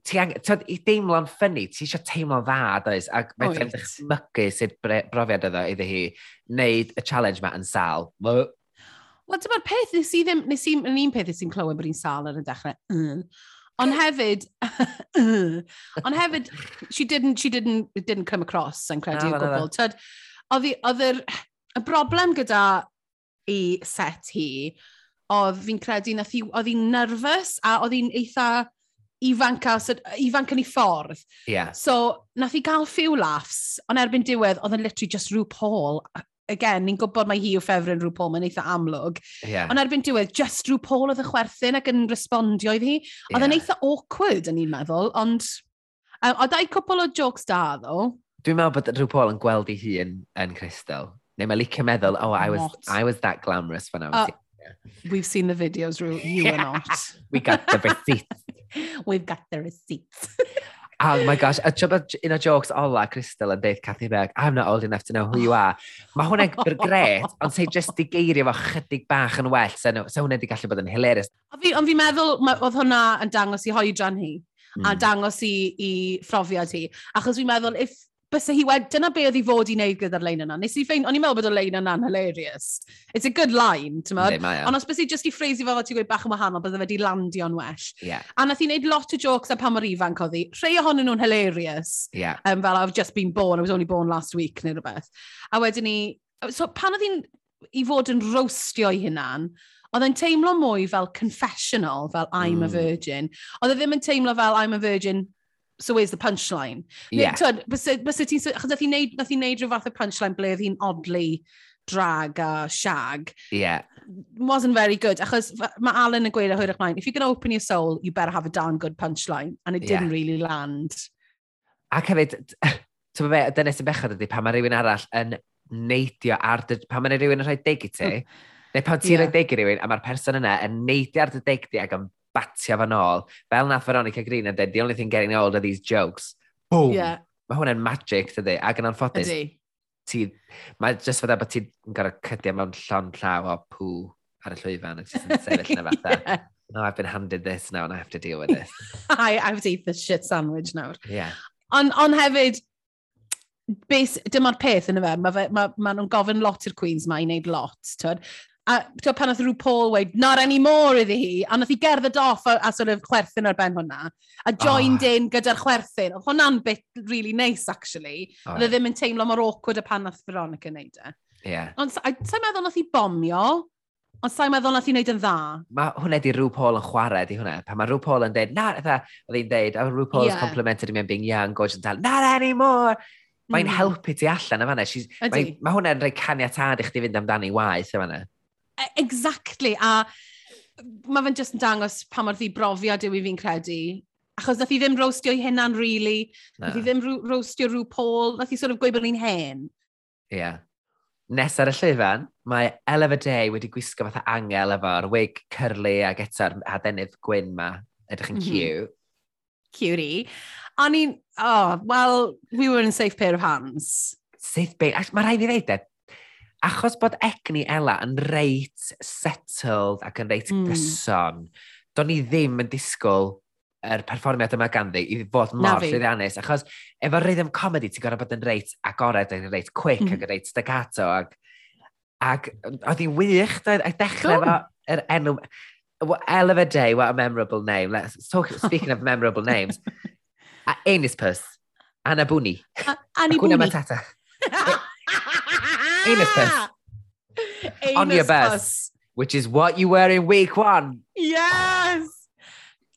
ti ang, tod, i deimlo'n ffynnu, ti eisiau teimlo'n dda, does, ac mae'n oh, dychmygu sydd brofiad iddo iddi hi, wneud y challenge ma yn sal. Mae Wel, dyma'r peth, nes i ddim, nes i, yn un peth nes i'n clywed bod hi'n sal ar y dechrau. Mm. Ond hefyd, [laughs] ond hefyd, she didn't, she didn't, it didn't come across, yn credu no, o gwbl. Tyd, oedd yr, y broblem gyda i set hi, oedd fi'n credu, oedd hi'n nervous a oedd hi'n eitha ifanc, a, so, ifanc yn ei ffordd. Yeah. So, nath hi gael few laughs, ond erbyn diwedd, oedd yn literally just RuPaul again, ni'n gwybod mae hi yw ffefryn rhyw Paul, mae'n eitha amlwg. Yeah. Ond erbyn diwedd, just rhyw Paul oedd y chwerthin ac yn respondio iddi. Oedd yn yeah. eitha awkward, yn i'n meddwl, ond... Um, oedd ei cwpl o jokes da, ddo. Dwi'n meddwl bod rhyw Paul yn gweld ei hun yn Crystal. Neu mae licio meddwl, oh, I was, not. I was that glamorous when I was uh, here. We've seen the videos, Rue. You yeah. are not. [laughs] we got the receipts. [laughs] We've got the receipts. [laughs] Oh my gosh, a ti'n un o jokes ola Crystal yn deud Cathy Berg, I'm not old enough to know who you are. Mae hwnna'n gret, ond sef just i geirio fo chydig bach yn well, so, so hwnna wedi gallu bod yn hilarious. Ond fi, ond fi'n meddwl, oedd hwnna yn dangos i hoedran hi, mm. a hmm. dangos i, i phrofiad hi. Achos fi'n meddwl, if bysa hi wedi, dyna be oedd hi fod i wneud gyda'r lein yna. Nes i ffein, o'n i'n meddwl bod y lein yna'n hilarious. It's a good line, ti'n meddwl? Yeah. Ond os bys i just i ffreisi fo fod ti'n gweud bach yn wahanol, bydde fe di landio'n well. Yeah. A nath i wneud lot o jokes a pan mor ifanc oedd hi. Rhei ohonyn nhw'n hilarious. Yeah. Um, fel, I've just been born, I was only born last week, neu rhywbeth. A wedyn ni, so pan oedd hi'n i fod yn roastio i hunan, oedd e'n teimlo mwy fel confessional, fel I'm mm. a virgin. Oedd e ddim yn teimlo fel I'm a virgin so where's the punchline? Yeah. Twyd, bys ti'n... Chos nath i wneud, nath i wneud rhyw fath o punchline ble oedd hi'n oddly drag a shag. Yeah. Wasn't very good. Achos mae Alan yn gweud o hwyrach mlaen, if you're going to open your soul, you better have a darn good punchline. And it yeah. didn't really land. Ac hefyd, ti'n be, dyna sy'n bechod ydy, pan mae rhywun arall yn neidio ar... Pan mae rhywun yn rhoi deg i ti, neu pan ti'n yeah. rhoi deg i rhywun, a mae'r person yna yn neidio ar dy deg di ac yn batio fan ôl, fel nath Veronica Green yn dweud, the only thing getting old are these jokes. Boom! Yeah. Mae hwnna'n magic, dydy, ac yn anffodus. Ydy. Ti, mae jyst fydda bod ti'n gorau cydio mewn llon llaw o pŵ ar y llwyfan, a yn sefyll [laughs] na fatha. yeah. No, I've been handed this now and I have to deal with this. [laughs] I, I have to eat this shit sandwich nawr. Yeah. Ond on hefyd, bes, dyma'r peth yn y fe, mae ma, ma nhw'n gofyn lot i'r Queens ma i wneud lot, tyd a ti'n pan oedd rhyw Paul weid, not anymore iddi hi, a nath hi gerdded off a, a sort of chwerthin ar ben hwnna, a ah. joined oh. in gyda'r chwerthin. Oedd hwnna'n bit really nice, actually. Oh. Oedd e ddim yn teimlo mor awkward y pan nath Veronica wneud e. Yeah. Ond sa'n meddwl nath hi bomio, ond sa'n meddwl nath hi wneud yn dda. Mae hwnna di rhyw Paul yn chwarae, di hwnna. Pan mae rhyw Paul yn dweud, na, dda, oedd hi'n dweud, a rhyw Paul's yeah. complimented i mewn being young, gorgeous, and not anymore mae'n mm. helpu ti allan yma. Mae ma hwnna'n rhoi caniatad i chdi fynd amdani waith yma. E-, exactly, a mae fe'n just yn dangos pa mor ddibrofiad yw i fi'n credu. Achos nath i ddim roastio i hynna'n really, no. nath i ddim roastio rhyw Paul, nath i sort of gwybod ni'n hen. Ie. Yeah. Nes ar y llyfan, mae Elef y Day wedi gwisgo fatha angel efo'r wig curly ac eto'r adenydd gwyn ma, edrych yn mm -hmm. cute. Cutie. O'n i'n, oh, well, we were in a safe pair of hands. Safe pair, mae rhaid i ddeud e, achos bod egni Ella yn reit settled ac yn reit mm. gyson, do'n i ddim yn disgwyl yr er perfformiad yma ganddi i fod mor llwyddiannus, achos efo rhythm comedy ti'n gorau bod yn reit agored, yn reit quick, mm. ac yn reit staccato, ac, ac oedd hi'n wych, doedd, a dechrau efo yr enw, Well, of a Day, what a memorable name. Let's talk, speaking of memorable names, [laughs] Ainis Puss, Anna Bwni. Anna Bwni. Matata. Anus piss. Anus on your best, Puss. which is what you were in week one. Yes!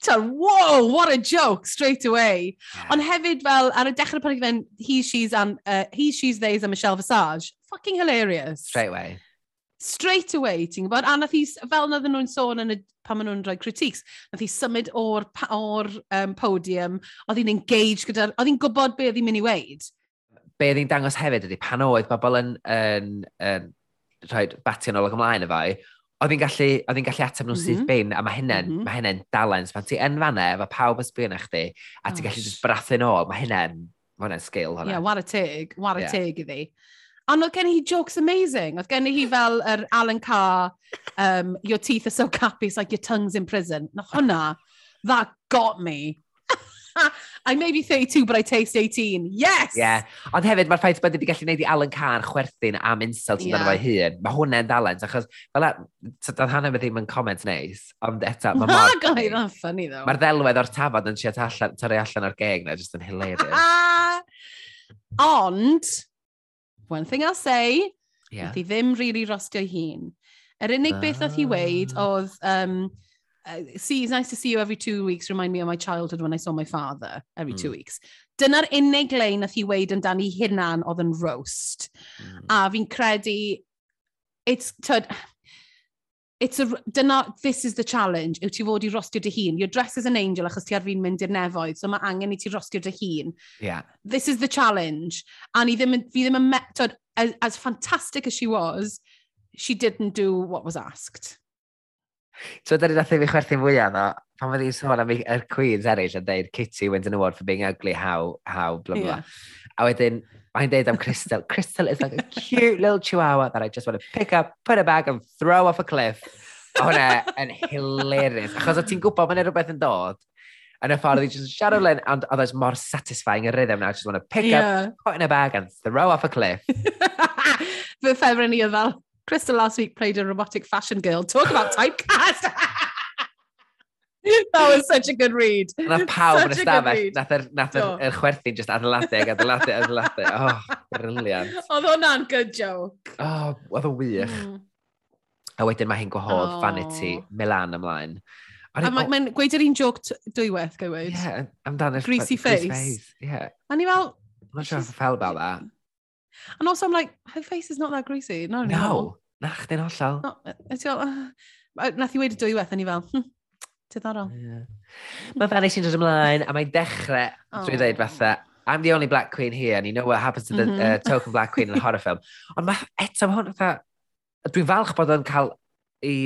Whoa, what a joke straight away. Yeah. Ond hefyd fel, ar y dechrau pan he, she's, and, uh, he, she's, theys a Michelle Visage. Fucking hilarious. Straight away. Straight away, ti'n gwybod? A nath i, fel nad nhw'n sôn yn y, pan maen nhw'n rhoi critiques, nath hi symud o'r, o'r um, podium, oedd hi'n engage gyda, oedd hi'n gwybod be oedd hi'n mynd i weid be oedd hi'n dangos hefyd ydy, pan oedd pobl yn, yn, yn, yn rhoi batio'n ôl ac ymlaen efo i, oedd hi'n gallu, oedd hi'n gallu ateb nhw'n mm -hmm. syth mhm. bin, a mae hynny'n mm -hmm. ma hynny mhm. dalens. Pan ti yn fanna, efo pawb yn sbio na chdi, a ti'n oh, gallu just brathu'n ôl, mae hynny'n Mae hwnna'n sgil hwnna. Ie, yeah, war y teg, war y yeah. teg iddi. Ond oedd gen i jokes amazing. Oedd gen i hi fel yr er Alan Carr, um, your teeth are so [laughs] cappy, it's like your tongue's in prison. Na hwnna, that got me. [laughs] I may be 32, but I taste 18. Yes! Yeah. Ond hefyd, mae'r ffaith bod wedi gallu gwneud i Alan Carr chwerthin am insult yn yeah. amdano fo'i hun. Mae hwnna'n dalent, achos fel a, doedd hannah fe ddim yn comment neis, ond eto, mae mor... Gai, that's funny, though. Mae'r ddelwedd o'r tafod yn siat allan, torri allan o'r geg na, just yn hilarious. [laughs] ond, one thing I'll say, yeah. nath i ddim rili really rostio hun. Yr unig beth ah. oedd hi weid oedd... Um, uh, see, it's nice to see you every two weeks, remind me of my childhood when I saw my father every mm. two hmm. weeks. Dyna'r unig lein nath i weid amdani hunan oedd yn roast. Mm. A fi'n credu, it's, tyd, it's a, dyna, this is the challenge, yw ti fod i rostio dy hun. Your dress is an angel achos ti ar fi'n mynd i'r nefoedd, so mae angen i ti rostio dy hun. Yeah. This is the challenge. A ni ddim, fi ddim yn, tyd, as, as fantastic as she was, she didn't do what was asked. So dyna nath i fi chwerthu'n fwyaf no, pan fyddi'n sôn am y Queens eraill yn dweud Kitty wins an award for being ugly, how, how, blah, blah. Yeah. A wedyn, mae'n dweud am Crystal. [laughs] Crystal is like a cute little chihuahua that I just want to pick up, put a bag and throw off a cliff. A hwnna yn hilarious. Achos o ti'n gwybod, mae'n rhywbeth yn dod. Yn y ffordd, just shadow len, and oedd oes mor satisfying y rhythm now. I just want to pick yeah. up, put in a bag and throw off a cliff. [laughs] Fy ffefryn i oedd fel, Crystal last week played a robotic fashion girl. Talk about typecast! [laughs] that was such a good read. Nath pawb yn ystafell, nath yr, nath yr, yr chwerthin just adeiladu ag adeiladu, adeiladu. [laughs] Oh, brilliant. Oedd hwnna'n good joke. Oh, oedd o wych. Mm. A wedyn mae hi'n gwahodd oh. Vanity Milan ymlaen. A mae'n mae gweud yr un joc dwywaith, gywyd. Ie, yeah, amdano'r... Greasy face. face. Yeah. A ni fel... I'm not sure if I felt about that. And also, I'm like, her face is not that greasy. No, no. Na, chdi'n hollol. No, oh. nath i wedi dwywaith, a ni fel, hm, diddorol. Yeah. Mae fel nes dod ymlaen, a mae'n dechrau, oh. drwy ddweud dweud fatha, I'm the only black queen here, and you know what happens to the mm uh, token black queen in a horror film. Ond mae eto, mae hwn, fatha, dwi'n falch bod o'n cael i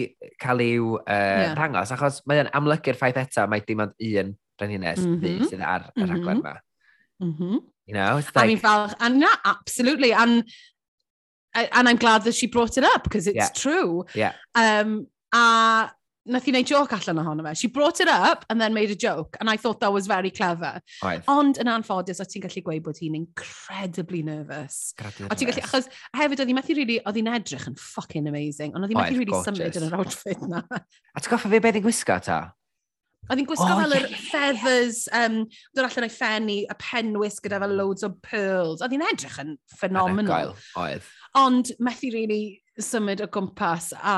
cael i'w uh, yeah. rhangos, achos mae o'n amlygu'r ffaith eto, mae dim ond un brenhines mm -hmm. sydd ar y mm rhaglen mm-hmm. yma. Mm -hmm. You know, it's like... I mean, falch. And yeah, absolutely. And and I'm glad that she brought it up because it's yeah. true. Yeah. Um, a nath i wneud joke allan ohono fe. She brought it up and then made a joke, and I thought that was very clever. Oedd. Ond yn anffodus, o ti'n gallu gweud bod hi'n incredibly nervous. O ti'n gallu, achos hefyd oedd hi methu really, oedd hi'n edrych yn fucking amazing, ond oedd hi methu really gorgeous. symud yn yr outfit na. A ti'n goffa fe beth i'n gwisgo ta? Oedd hi'n gwisgo oh, fel yr yeah, yeah, feathers, um, dod allan o'i ffenni, a penwys gyda fel loads o pearls. Oedd hi'n edrych yn ffenomenol. Oedd. Ond methu really symud o gwmpas a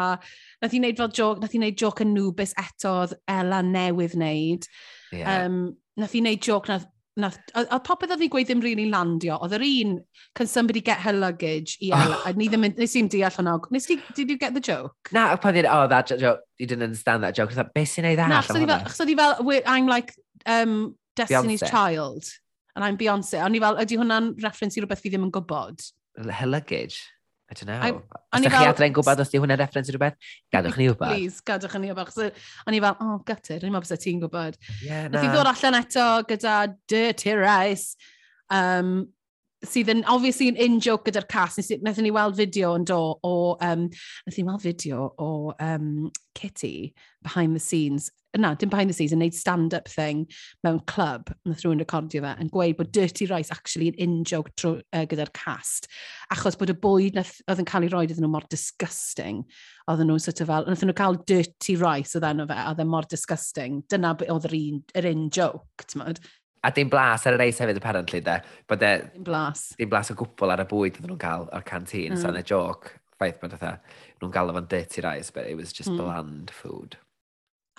nath i wneud fel joc, nath i wneud joc yn nwbus eto oedd Ella newydd wneud. Yeah. Um, nath i wneud joc nath nath, oedd popeth oedd ni'n gweud ddim really landio. Oedd yr un, can somebody get her luggage i Ella. Oh. a Ni ddim, nes i'n deall hwnna. Nes i, did you get the joke? Na, pan dweud, oh, that joke, you didn't understand that joke. Beth sy'n ei ddall? Na, chos oedd hi fel, I'm like um, Destiny's Beyonce. Child. And I'm Beyonce. a ni fel, ydy hwnna'n reference i rhywbeth fi ddim yn gwybod? Her luggage? I don't know. I, Os ydych chi adre'n gwybod os di hwnna'n reference i rhywbeth, gadwch ni wybod. Please, gadwch ni wybod. O'n i fel, oh, gutted. o'n i'n meddwl beth ti'n gwybod. Yeah. Nath i ddod allan eto gyda Dirty Rice, um, sydd yn, obviously, yn in-joke gyda'r cast. cas. Nath ni weld fideo yn do o, um, nath ni weld fideo o um, Kitty behind the scenes na, dim behind the scenes, yn neud stand-up thing mewn club, nath rhywun recordio fe, yn gweud bod Dirty Rice actually yn in-joke uh, gyda'r cast, achos bod y bwyd oedd yn cael ei roi iddyn nhw mor disgusting, oedden nhw'n sort of fel, nath nhw cael Dirty Rice oedd enw fe, oedd e mor disgusting, dyna oedd yr un, yr in-joke, ti'n modd? A dim blas ar y reis hefyd, apparently, de. But, uh, e dim blas. Dim blas o gwbl ar y bwyd oedden nhw'n cael o'r canteen, mm. sa'n y joc, ffaith bod nhw'n gael o'n dirty rice, but it was just mm. bland food.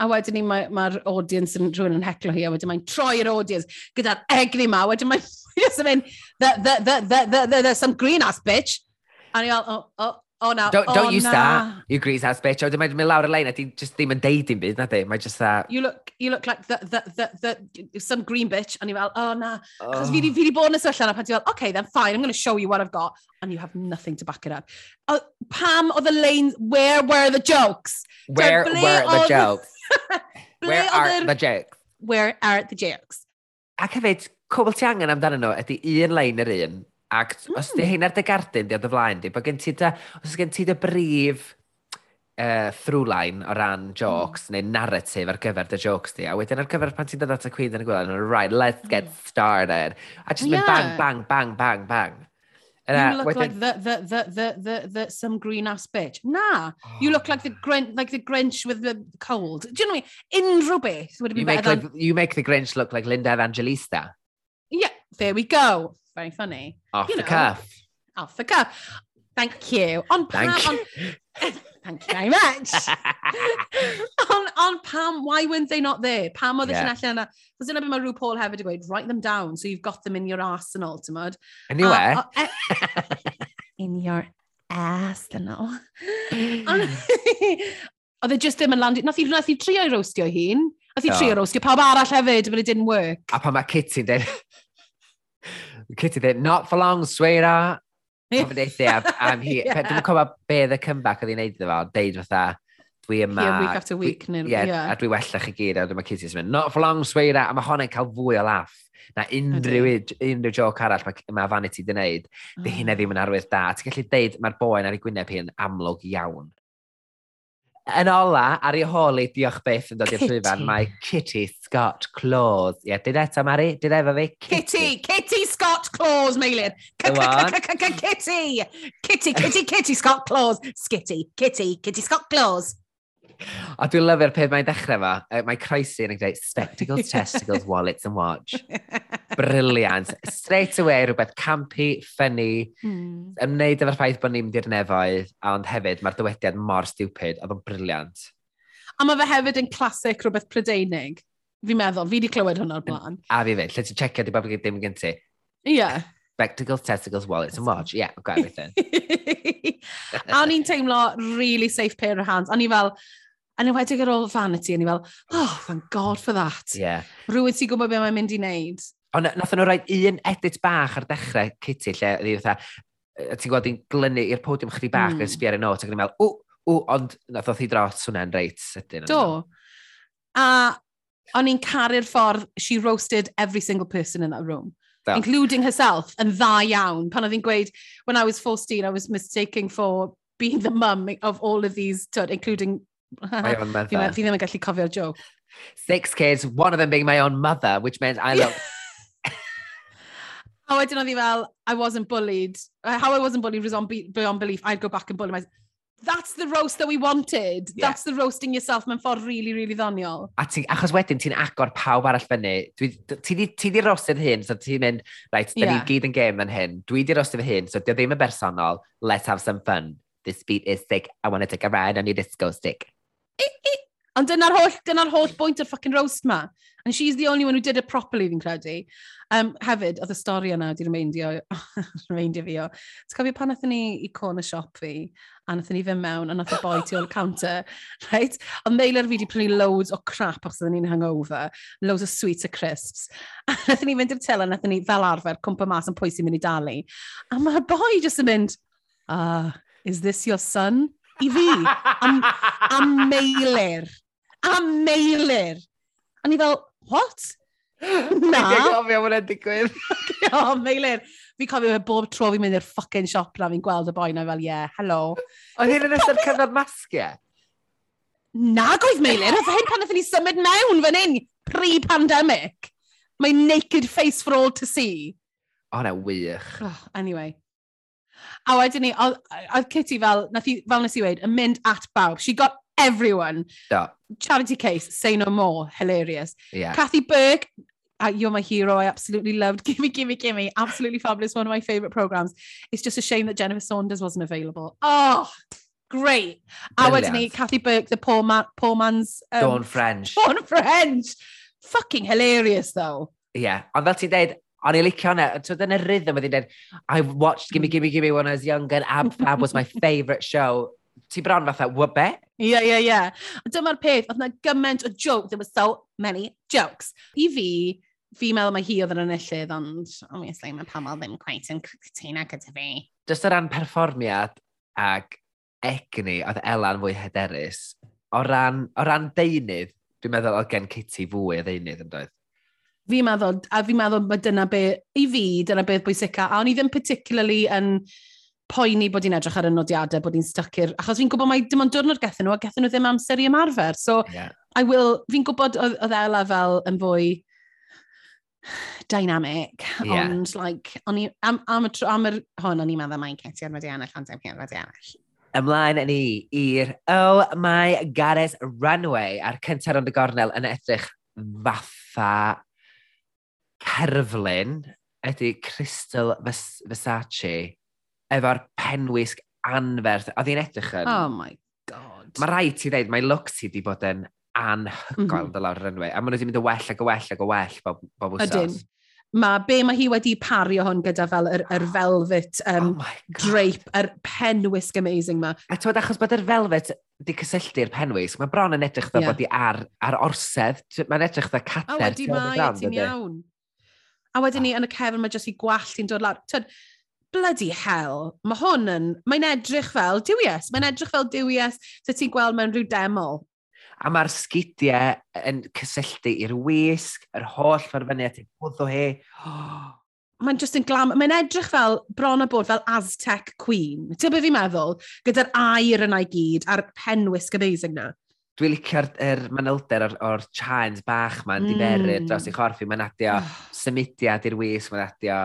A wedyn ni mae'r ma, audience yn rhywun yn heclo hi, a wedyn mae'n troi'r audience gyda'r egni ma, wedyn mae'n just yn mynd, there's some green ass bitch. A ni fel, oh, oh, Oh, no. Don't, don't oh, use na. that, you grease ass bitch. O, dyma e mynd lawr y lein, a di just ddim yn deud dim byd, na di. Mae just that... You look, you look like the, the, the, the, some green bitch. and you're fel, oh, na. Oh. Cos fi di bod yn y syllu yna, pan ti'n fel, okay, then fine, I'm going to show you what I've got. And you have nothing to back it up. Oh, pam o the lein, where were the jokes? Where were the jokes? [laughs] where are the jokes? Where are the jokes? Ac hefyd, cwbl ti angen amdano nhw ydy un lein yr un, Ac mm. os di hmm. hyn ar dy gardyn, di o dy flaen di, bod gen ti da, os gen ti dy brif uh, through-line o ran hmm. jokes mm. neu narrative ar gyfer dy jokes di, a wedyn ar gyfer pan ti'n dod at y cwyd yn y gwylen, right, let's get hmm. started. A just yeah. bang, bang, bang, bang, bang. And you uh, look like the, the, the, the, the, the, some green-ass bitch. Nah, oh. you look like the, oh. grinch, like the Grinch with the cold. Do you know what I mean? Unrhyw beth would have been better like, than... You make the Grinch look like Linda Evangelista. Yeah, there we go very funny. Off you the know, cuff. Off the cuff. Thank you. On Pam, thank, on, [laughs] thank you very much. [laughs] on, on Pam, why weren't they not there? Pam oedd yeah. eisiau allan yna. Fos dyna beth mae rhyw Paul hefyd yn gweud, write them down so you've got them in your arsenal, ti'n modd? Anyway. Uh, uh, uh, in your arsenal. [laughs] oedd e just ddim yn landio. Nath i, nath i trio i roastio hun. Nath i trio roastio pawb arall hefyd, but it didn't work. A pan mae Kitty'n dweud, Kitty dweud, not for long, sweira. Cofnethu am hi. Dwi'n cofio be oedd y comeback oedd hi'n neud iddo fo, deud fatha, dwi yma... Here week after week. Dwi, yeah, yeah. A dwi wella chi gyd, a dyma Kitty's mynd, not for long, sweira, a mae hwnna'n cael fwy o laff na unrhyw, unrhyw joc arall mae, mae Vanity di wneud, di hynna ddim yn arwydd da. Ti'n gallu deud mae'r boen ar ei gwyneb hi'n amlwg iawn. Yn ola, ar ei holi, diolch beth yn dod i'r llwyfan, mae Kitty Scott Claws. Ie, yeah, dyd eto, Mari, dyd e efo fi. Kitty, Kitty Scott Claws, Meilin. Kitty, Kitty, Kitty, Kitty Scott Claws. Skitty, Kitty, Kitty Scott Claws. A dwi'n lyfio'r peth mae'n dechrau fa. Mae croesi yn gwneud spectacles, testicles, wallets and watch. [laughs] Briliant. Straight away rhywbeth campy, funny, mm. ymwneud efo'r ffaith bod ni'n mynd i'r nefoedd, ond hefyd mae'r dywediad mor stupid, oedd o'n briliant. A mae fe hefyd yn clasic rhywbeth prydeinig. Fi'n meddwl, fi wedi clywed hwnna'r blaen. A fi fyd, lle ti'n checio di babig ddim gen ti. Ie. Yeah. Spectacles, testicles, wallets and watch. Yeah, I've got everything. [laughs] a o'n i'n teimlo really safe pair of hands. O'n i fel, yn enwedig ar ôl Vanity, a ni fel, oh, thank God for that. Yeah. Rwy'n ti'n gwybod beth mae'n mynd i wneud. Ond nath nhw rhaid un edit bach ar dechrau Kitty, lle oedd fatha, ti'n gweld i'n glynu i'r podiwm chdi bach mm. yn hmm. sbio ar y not, ac yn meddwl, ww, ww, ond nath oedd hi dros hwnna'n reit sydyn. Do. A o'n i'n caru'r ffordd, she roasted every single person in that room. Do. Including herself, yn dda iawn. Pan oedd hi'n gweud, when I was 14, I was mistaking for being the mum of all of these, including my [laughs] own mother. Fi ddim yn gallu cofio'r joke. Six kids, one of them being my own mother, which meant I look... [laughs] A wedyn oedd hi fel, I wasn't bullied. Uh, how I wasn't bullied was on be beyond belief. I'd go back and bully myself. That's the roast that we wanted. Yeah. That's the roasting yourself mewn ffordd really, really ddoniol. A ti, achos wedyn ti'n agor pawb arall fyny. Dwi, ti di, ti di rostu'r hyn, so ti'n mynd, right, da yeah. ni gyd yn gêm yn hyn. Dwi di rostu'r hyn, so dio ddim yn bersonol. Let's have some fun. This beat is sick. I want to take a ride on your disco stick. Ond dyna'r holl, dyna'r holl bwynt o'r fucking roast ma. And she's the only one who did it properly, fi'n credu. Um, hefyd, oedd y stori yna wedi remeindio, remeindio [laughs] fi o. Ti'n cofio pan nathon ni i corner shop fi, a nathon ni fynd mewn, a nath y boi tu ôl counter, [laughs] right? Ond meilir fi wedi prynu loads o crap achos oedden ni'n hangover, loads o sweets a crisps. [laughs] A nathon ni fynd i'r tel, a nathon ni fel arfer cwmpa mas yn pwy sy'n mynd i dalu. A mae'r boi jyst yn mynd, ah, is this your son? i fi. Am, am meilir. Am meilir. A ni fel, what? Na. Fi'n cofio hwnna'n digwydd. [laughs] o, meilir. Fi'n cofio fe bob tro fi'n mynd i'r ffucking siop na fi'n gweld y boi na fel, yeah, hello. Oedd hyn yn ystod cyfnod masgiau? Na, goedd meilir. Oedd hyn pan oedd ni symud mewn fan hyn, pre-pandemic. Mae naked face for all to see. O, na wych. Oh, anyway, A wedyn ni, oedd Kitty fel, nath i, fel nes i weid, yn mynd at bawb. She got everyone. Do, Charity case, say no more, hilarious. Yeah. Kathy Burke, uh, you're my hero. I absolutely loved [laughs] Gimme, Gimme, Gimme. Absolutely fabulous. One of my favourite programmes. It's just a shame that Jennifer Saunders wasn't available. Oh, great. A wedyn ni. Kathy Burke, the poor, ma poor man's... Dawn French. [laughs] Dawn French. Fucking hilarious, though. Ie, ond fel ti'n deud, O'n i'n licio hwnna. So dyna rhythm wedi dweud, I watched Gimme Gimme Gimme when I was younger Ab Fab was my favourite show. Ti bron fatha, what be? Ie, ie, ie. Dyma'r peth, oedd na gymaint o joke, There were so many jokes. I fi, fi meddwl mae hi oedd yn enillydd, ond obviously mae Pamal ddim quite yn cytuno gyda fi. Just o ran perfformiad ag egni, oedd Elan fwy hyderus. O ran, o ran deunydd, dwi'n meddwl oedd gen Kitty fwy o ddeunydd yn doedd. Fi'n meddwl, a fi'n meddwl mae dyna be, i fi, dyna beth bwysica, a o'n i ddim particularly yn poeni bod i'n edrych ar y nodiadau, bod i'n i'r... achos fi'n gwybod mai dim ond diwrnod gethyn nhw, a gethyn nhw ddim amser i ymarfer. So, yeah. I will, fi'n gwybod oedd Ela fel yn fwy dynamic, yeah. ond like, on i, am, am, y tro, am yr hwn, o'n i'n meddwl mae'n Katie ar wedi ennill, ond dim wedi ennill. Ymlaen ni i'r Oh My Goddess Runway a'r cyntaf ond y gornel yn edrych fatha cerflun ydy Crystal Vers Versace efo'r penwisg anferth. Oedd hi'n edrych yn... Oh my god. Mae rhaid ti ddeud, mae look ti wedi bod yn anhygoel mm -hmm. dylaw'r rynwau. A maen nhw wedi mynd y well ac y well ac y well bob, bob wsos. Ydyn. Mae be mae hi wedi pario hwn gyda fel yr, yr velvet um, oh drape, yr penwisg amazing ma. A ti'n achos bod yr velvet di cysylltu'r penwisg, mae bron yn edrych dda yeah. bod di ar, ar orsedd, mae'n edrych dda cater. O, wedi mae, ti'n iawn. A wedyn ni, yn y cefn, mae jyst i gwallt i'n dod lawr. Tyd, bloody hell, mae hwn yn, mae'n edrych fel diwies, mae'n edrych fel diwies sy ti'n gweld mewn rhyw demo. A mae'r sgidiau yn cysylltu i'r wisg, yr holl farfyniad i'n bwddw he. [gasps] Mae'n just yn glam, mae'n edrych fel bron o bod fel Aztec Queen. Ti'n byd fi'n meddwl? Gyda'r air yna i gyd a'r penwisg amazing na. Dwi'n licio'r er manylder o'r, or chains bach ma'n mm. diferu dros ei chorffi. mae'n adio. [sighs] Oh symudiad i'r wis, mae'n adio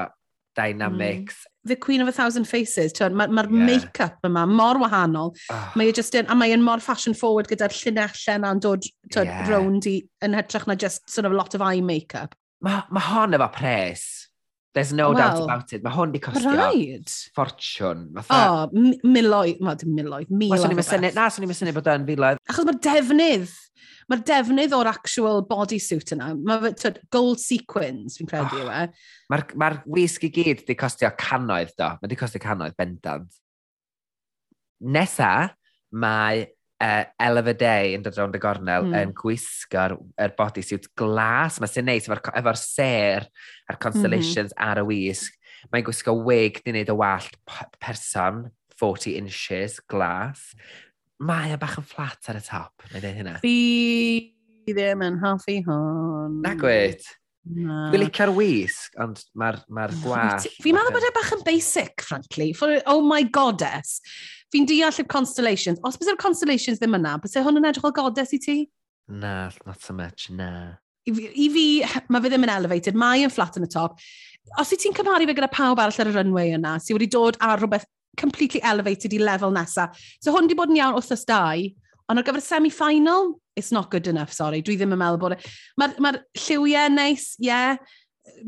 dynamics. Mm. The Queen of a Thousand Faces, mae'r ma, ma yeah. make-up yma mor wahanol. Oh. Mae e just in, a mae'n mor fashion forward gyda'r llunellau yna'n dod twyd, yeah. rownd i, yn hytrach na just sort of lot of eye make-up. Mae ma hon efo pres. There's no well, doubt about it. Mae hwn di costio right. ffortiwn. Fatha... O, oh, miloedd, wel, dim miloedd, miloedd. Well, syni, na, swn i'n syniad bod yn filoedd. Achos mae defnydd, mae'r defnydd o'r actual bodysuit yna, mae fe, gold sequins, fi'n credu oh, yw e. Mae'r ma wisg i gyd di costio canoedd, do. Mae di costio canoedd, bendant. Nesa, mae uh, Elef y Day yn dod rownd y gornel mm. yn gwisgo'r er bodysuit glas. Mae sy'n neis efo'r efo ser a'r mhm. constellations mm -hmm. ar y wisg. Mae'n gwisgo wig di wneud y wallt person, 40 inches, glas. Mae e bach yn flat ar y top, mae'n dweud hynna. Fi ddim yn hoffi hwn. Na gwyd. Na. Dwi'n licio'r wisg, ond mae'r ma, r, ma r gwall. Fi'n meddwl bod e bach yn basic, frankly. For, oh my goddess. Fi'n deall y constellations. Os bys constellations ddim yna, bys e hwn yn edrych o goddess i ti? Na, not so much, na. I, i fi, mae fe ddim yn elevated, mae yn flat yn y top. Os i ti'n cymharu fe gyda pawb arall ar y runway yna, sydd wedi dod ar rhywbeth completely elevated i lefel nesaf. So hwn wedi bod yn iawn wrth ysdau, ond ar gyfer semi-final, it's not good enough, sorry. Dwi ddim yn meddwl bod... E-, mae'r ma, lliwiau neis, ie. Yeah.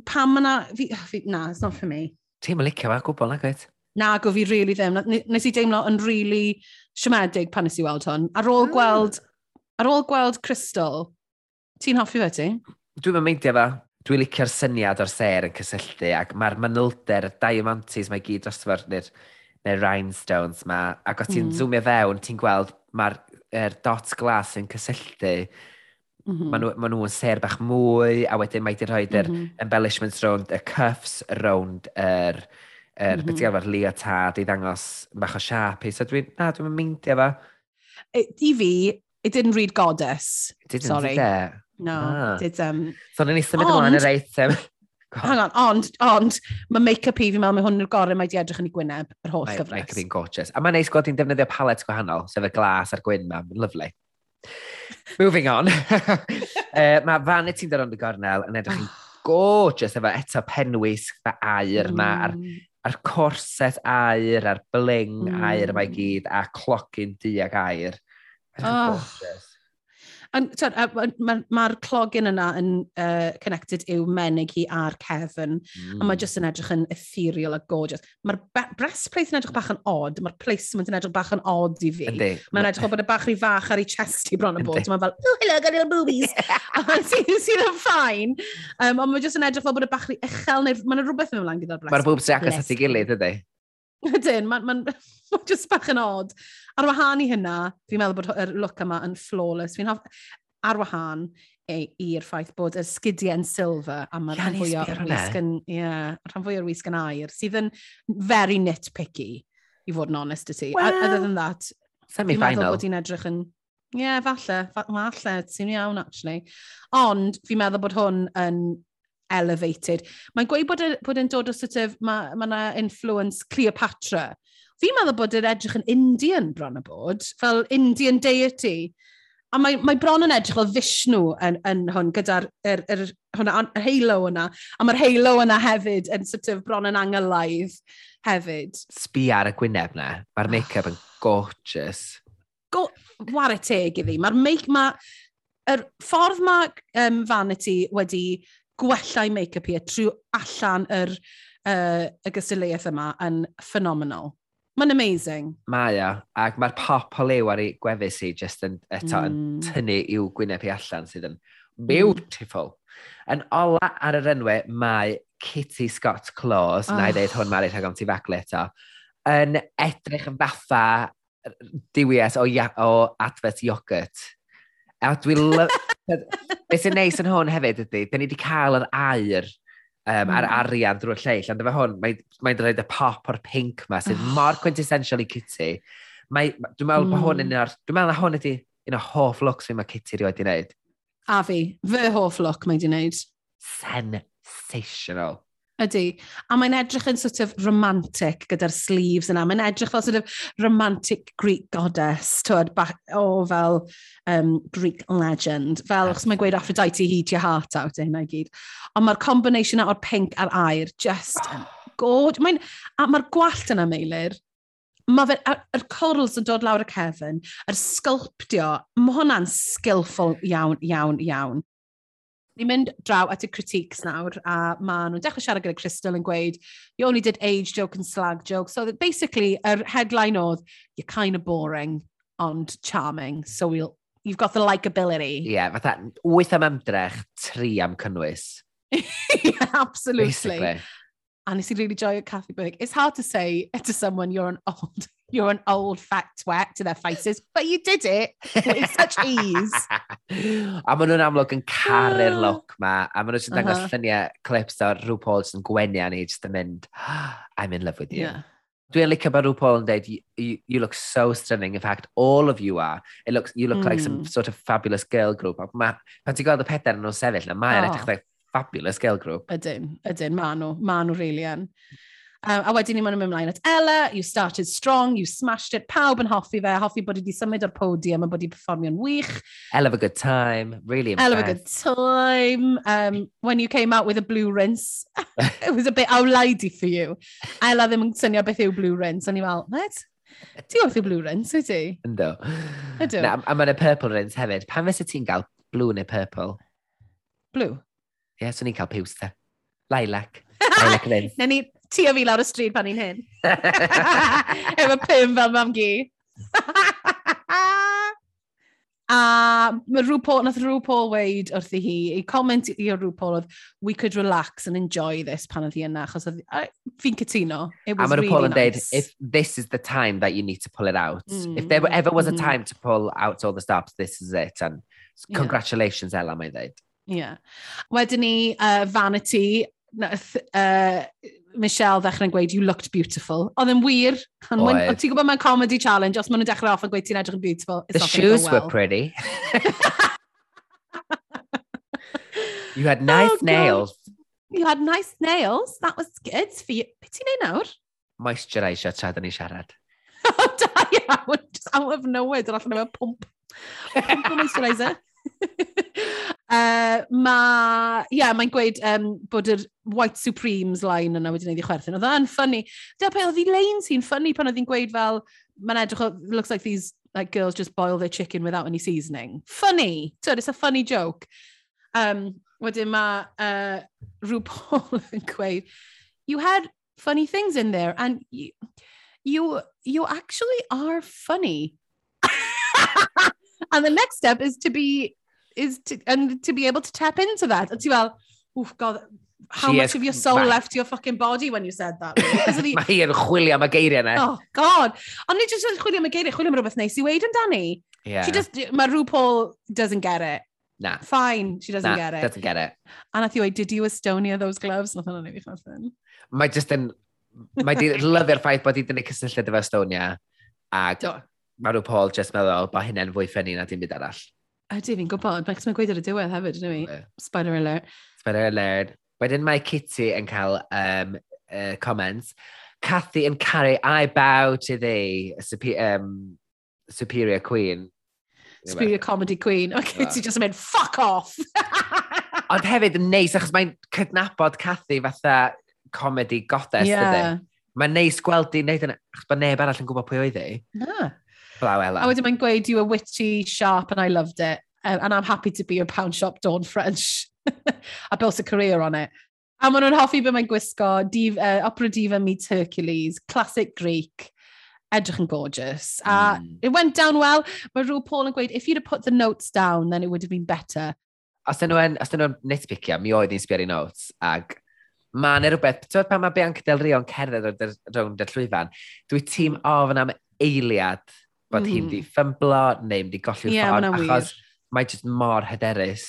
Pam yna... Fi, oh, fi, Na, it's not for me. Ti'n mynd licio fe, gwbl na gwaith? Na, go fi rili really ddim. Nes i deimlo yn rili really siomedig pan nes i weld hwn. Ar ôl mm. gweld... Ar ôl gweld Crystal, ti'n hoffi fe ti? Dwi'n mynd meindio fe. Dwi'n licio'r syniad o'r ser yn cysylltu ac mae'r manylder, y diamantes mae gyd dros fyr, neu'r rhinestones ma, ac os ti'n mm. zoomio fewn, ti'n gweld mae'r er dot glas yn cysylltu, Mm -hmm. Maen nhw, ma nhw yn ser bach mwy, a wedyn mae wedi'n rhoi mm -hmm. embellishments rownd y cuffs rownd yr er, er, mm -hmm. beth mhm. gafodd leotard i ddangos bach o siap. So dwi'n, na, dwi'n meindio fa. I fi, it didn't read goddess. It didn't, Sorry. Did it? No, ah. did... Um... So, ni'n ni symud ymlaen yr eitem. Hang on, ond, ond, mae make-up i fi'n meddwl mae hwn yw'r gorau mae di edrych yn ei gwyneb, yr holl gyfres. Mae make-up i'n gorgeous. A mae'n neis gweld ti'n defnyddio palet gwahanol, sef y glas a'r gwyn mam, lovely. Moving on. [laughs] Eh, uh, mae Vanity yn dod ond y gornel yn edrych yn ah. gorgeous efo eto penwys fe air yma, mm. a'r, ar corset air, a'r bling mm. air yma i gyd, a clocyn diag air. Oh. Ah. Gorgeous. Mae'r ma, ma clogin yna yn uh, connected i'w menig hi a'r cefn, mm. a mae hmm. jyst yn edrych yn ethereal a gorgeous. Mae'r breastplate yn edrych bach yn odd, mae'r placement yn edrych bach yn odd i fi. Mae'n edrych o bod y bach rhy fach ar ei chest i bron y bod. Mae'n fel, oh, hello, got little boobies. [laughs] [laughs] Sydd yn ffain. Um, ond mae'n jyst yn edrych fel bod y bach rhy uchel, neu mae'n rhywbeth yn ymlaen gyda'r breastplate. Mae'r boobs yn agos at ei gilydd, ydy? Ydyn, mae'n... Ma [laughs] [laughs] just bach yn odd. Ar wahân i hynna, fi'n meddwl bod y look yma yn flawless. Fi'n hoff... Ar wahân e, i'r ffaith bod y sgidiau yn silver a mae'r rhan fwy o'r wisg yn... Yeah, rhan fwy o'r wisg yn air, sydd yn very nitpicky, i fod yn honest y ti. Well, Other than that, fi'n meddwl bod hi'n edrych yn... Ie, yeah, falle, falle, ti'n iawn, actually. Ond, fi'n meddwl bod hwn yn elevated. Mae'n gweud bod, e, bod e'n dod o sort of, mae ma yna influence Cleopatra fi'n meddwl bod yr edrych yn Indian bron y bod, fel Indian deity. A mae, mae bron yn edrych fel Vishnu yn, yn hwn, gyda'r er, er, hwnna, er halo yna. A mae'r halo yna hefyd yn sort of bron yn angylaidd hefyd. Sbi ar y gwyneb na. Mae'r make-up yn gorgeous. Go, war y teg iddi. Mae'r make, mae, er ffordd mae um, Vanity wedi gwellau make-up i e trwy allan yr, uh, y gysylltiaeth yma yn ffenomenol. Mae'n amazing. Mae o, ac mae'r pop o lew ar ei gwefus i just yn, eto mm. yn tynnu i'w gwyneb i allan sydd yn beautiful. Yn ola ar yr enwau mae Kitty Scott Claus, oh. na i ddeud hwn Mari rhag am ti faglu eto, yn edrych yn fatha diwies o, ia, o advert iogurt. A dwi lyf... [laughs] Beth sy'n neis yn hwn hefyd ydy, da ni wedi cael yr air um, ar hmm. arian drwy'r lleill, ond efo hwn, mae'n mae dweud y pop o'r pink ma, sydd oh. mor quintessential i Kitty. Mae, dwi'n meddwl mm. bod hwn yn hmm. un Dwi'n meddwl na hwn ydy un o hoff looks fi mae Kitty rioed i wneud. A fi, fy hoff look mae di wneud. Sensational. Ydy. A mae'n edrych yn sort of romantic gyda'r sleeves yna. Mae'n edrych fel sort of romantic Greek goddess, twyd, o fel um, Greek legend. Fel, chos mae'n gweud Aphrodite, heat your heart out, eh, e hynna i gyd. Ond mae'r combination o'r pink a'r air, just ah. oh. god. Mae'n, a mae'r gwallt yna, Meilir, mae fe, yr corals yn dod lawr y cefn, yr sculptio, mae hwnna'n skillful iawn, iawn, iawn ni'n mynd draw at y critiques nawr, a maen nhw'n dechrau siarad gyda Crystal yn gweud, you only did age joke and slag joke. So that basically, yr headline oedd, you're kind of boring, ond charming, so we'll, you've got the likability. Ie, yeah, fatha, wyth am ymdrech, tri am cynnwys. [laughs] yeah, absolutely. Basically. And nes i really joio Cathy Burke. It's hard to say to someone you're an old you're an old fat twat to their faces, but you did it with [laughs] such ease. a maen nhw'n amlwg yn caru'r ah. look ma, a maen nhw'n uh -huh. dangos uh-huh. lluniau clips o rhyw Paul sy'n gwenu ni just yn mynd, oh, I'm in love with you. Yeah. Dwi'n licio bod rhyw Paul yn dweud, you, you, you look so stunning, in fact, all of you are. It looks, you look mm. like some hmm. sort of fabulous girl group. Ma, pan ti'n gweld y pedair yn nhw'n sefyll, na mae'n oh. edrych like fabulous girl group. Ydyn, ydyn, ma nhw, ma nhw really yn. Um, a wedyn ni maen nhw'n mynd ymlaen at Ella, you started strong, you smashed it, pawb yn hoffi fe, hoffi bod wedi symud o'r podium a bod wedi performio'n wych. Hell of a good time, really impressed. Hell of a good time. Um, when you came out with a blue rinse, [laughs] it was a bit awlaidi for you. Ella ddim yn synio beth yw blue rinse, o'n i fel, what? Ti wrth yw blue rinse, wyt ti? Ynddo. Ydw. Na, a mae'n y purple rinse hefyd. Pan fysa ti'n cael blue neu purple? Blue? Ie, yeah, so ni'n cael piws te. Lilac. Lilac [laughs] rinse. Na ni, ti o fi lawr y stryd pan ni'n hyn. [laughs] Efo pum fel mam gi. [laughs] a mae RuPaul, nath RuPaul weid wrthi hi, ei comment i o RuPaul oedd, we could relax and enjoy this pan oedd hi yna, achos oedd, fi'n cytuno. It was a really RuPaul yn nice. if this is the time that you need to pull it out. Mm. If there ever was a mm. time to pull out all the stops, this is it. And congratulations, yeah. Ella, mae'n dweud. Ie. Yeah. Wedyn ni, uh, Vanity, nath, uh, Michelle ddechrau'n gweud, you looked beautiful. Oedd yn wir. Ond ti'n gwybod mae'n comedy challenge, os maen nhw'n dechrau off yn gweud ti'n edrych yn beautiful, it's The not shoes well. were pretty. [laughs] you had nice oh, nails. God. You had nice nails. That was good for you. Beth ti'n neud nawr? Moisturiser, tra dyn ni siarad. [laughs] da iawn. Just out of nowhere. Dyn allan efo pump. Pump o moisturiser. [laughs] Uh, ma, yeah, mae'n gweud um, bod yr White Supremes line yna wedi gwneud i chwerthin. Oedd e yn ffynnu. Dyna pe, oedd hi lein sy'n ffynnu pan oedd hi'n gweud fel, mae'n edrych o, looks like these like girls just boil their chicken without any seasoning. Funny. So it's a funny joke. Um, wedyn mae uh, RuPaul [laughs] yn gweud, you had funny things in there and you, you, you actually are funny. [laughs] and the next step is to be is to, and to be able to tap into that. And ti fel, oof, god, how she much is, of your soul ma... left your fucking body when you said that? Really? [laughs] mae hi yn chwilio am y geiriau yna. Oh, god. Ond nid just yn chwilio am y geiriau, chwilio am rhywbeth neis i weid amdani. Yeah. She just, mae RuPaul doesn't get it. Nah. Fine, she doesn't nah, get it. doesn't get it. A nath i weid, did you Estonia those gloves? Nath hwnna'n ei fi chwerthin. Mae just yn, mae di lyfio'r ffaith bod i dynnu cysylltiad efo Estonia. Ac mae RuPaul just meddwl bod hynny'n fwy ffynnu na dim byd arall. Ydy, fi'n gwybod, Mae'n mae'n gweud ar y diwedd hefyd, ydy fi? Spider alert. Spider alert. Wedyn mae Kitty yn cael um, uh, comments. Cathy yn caru, I bow to thee, super, um, superior queen. Superior comedy queen. OK, ti just yn mynd, fuck off! [laughs] Ond hefyd yn neis, achos mae'n cydnabod Cathy fatha comedy goddess, yeah. Mae'n neis gweld di wneud yna, achos bod neb arall yn gwybod pwy oedd hi. Na. Llawela. A wedyn mae'n gweud, you were witty, sharp, and I loved it. Um, and I'm happy to be your pound shop Dawn French. [laughs] I built a career on it. A maen nhw'n hoffi beth mae'n gwisgo, div, uh, opera diva meets Hercules, classic Greek, edrych yn gorgeous. Mm. It went down well. Mae Rhw Paul yn gweud, if you'd have put the notes down, then it would have been better. Os dyn nhw'n nhw nitpicio, mi oedd i'n sbio'r notes, ag mae yna rhywbeth, ti'n pan mae Bianca Del Rio yn cerdded o'r rownd y llwyfan, dwi tîm ofn am eiliad bod mm. hi di ffymblo neu di golli'r yeah, ffordd, achos wir. mae jyst mor hyderus.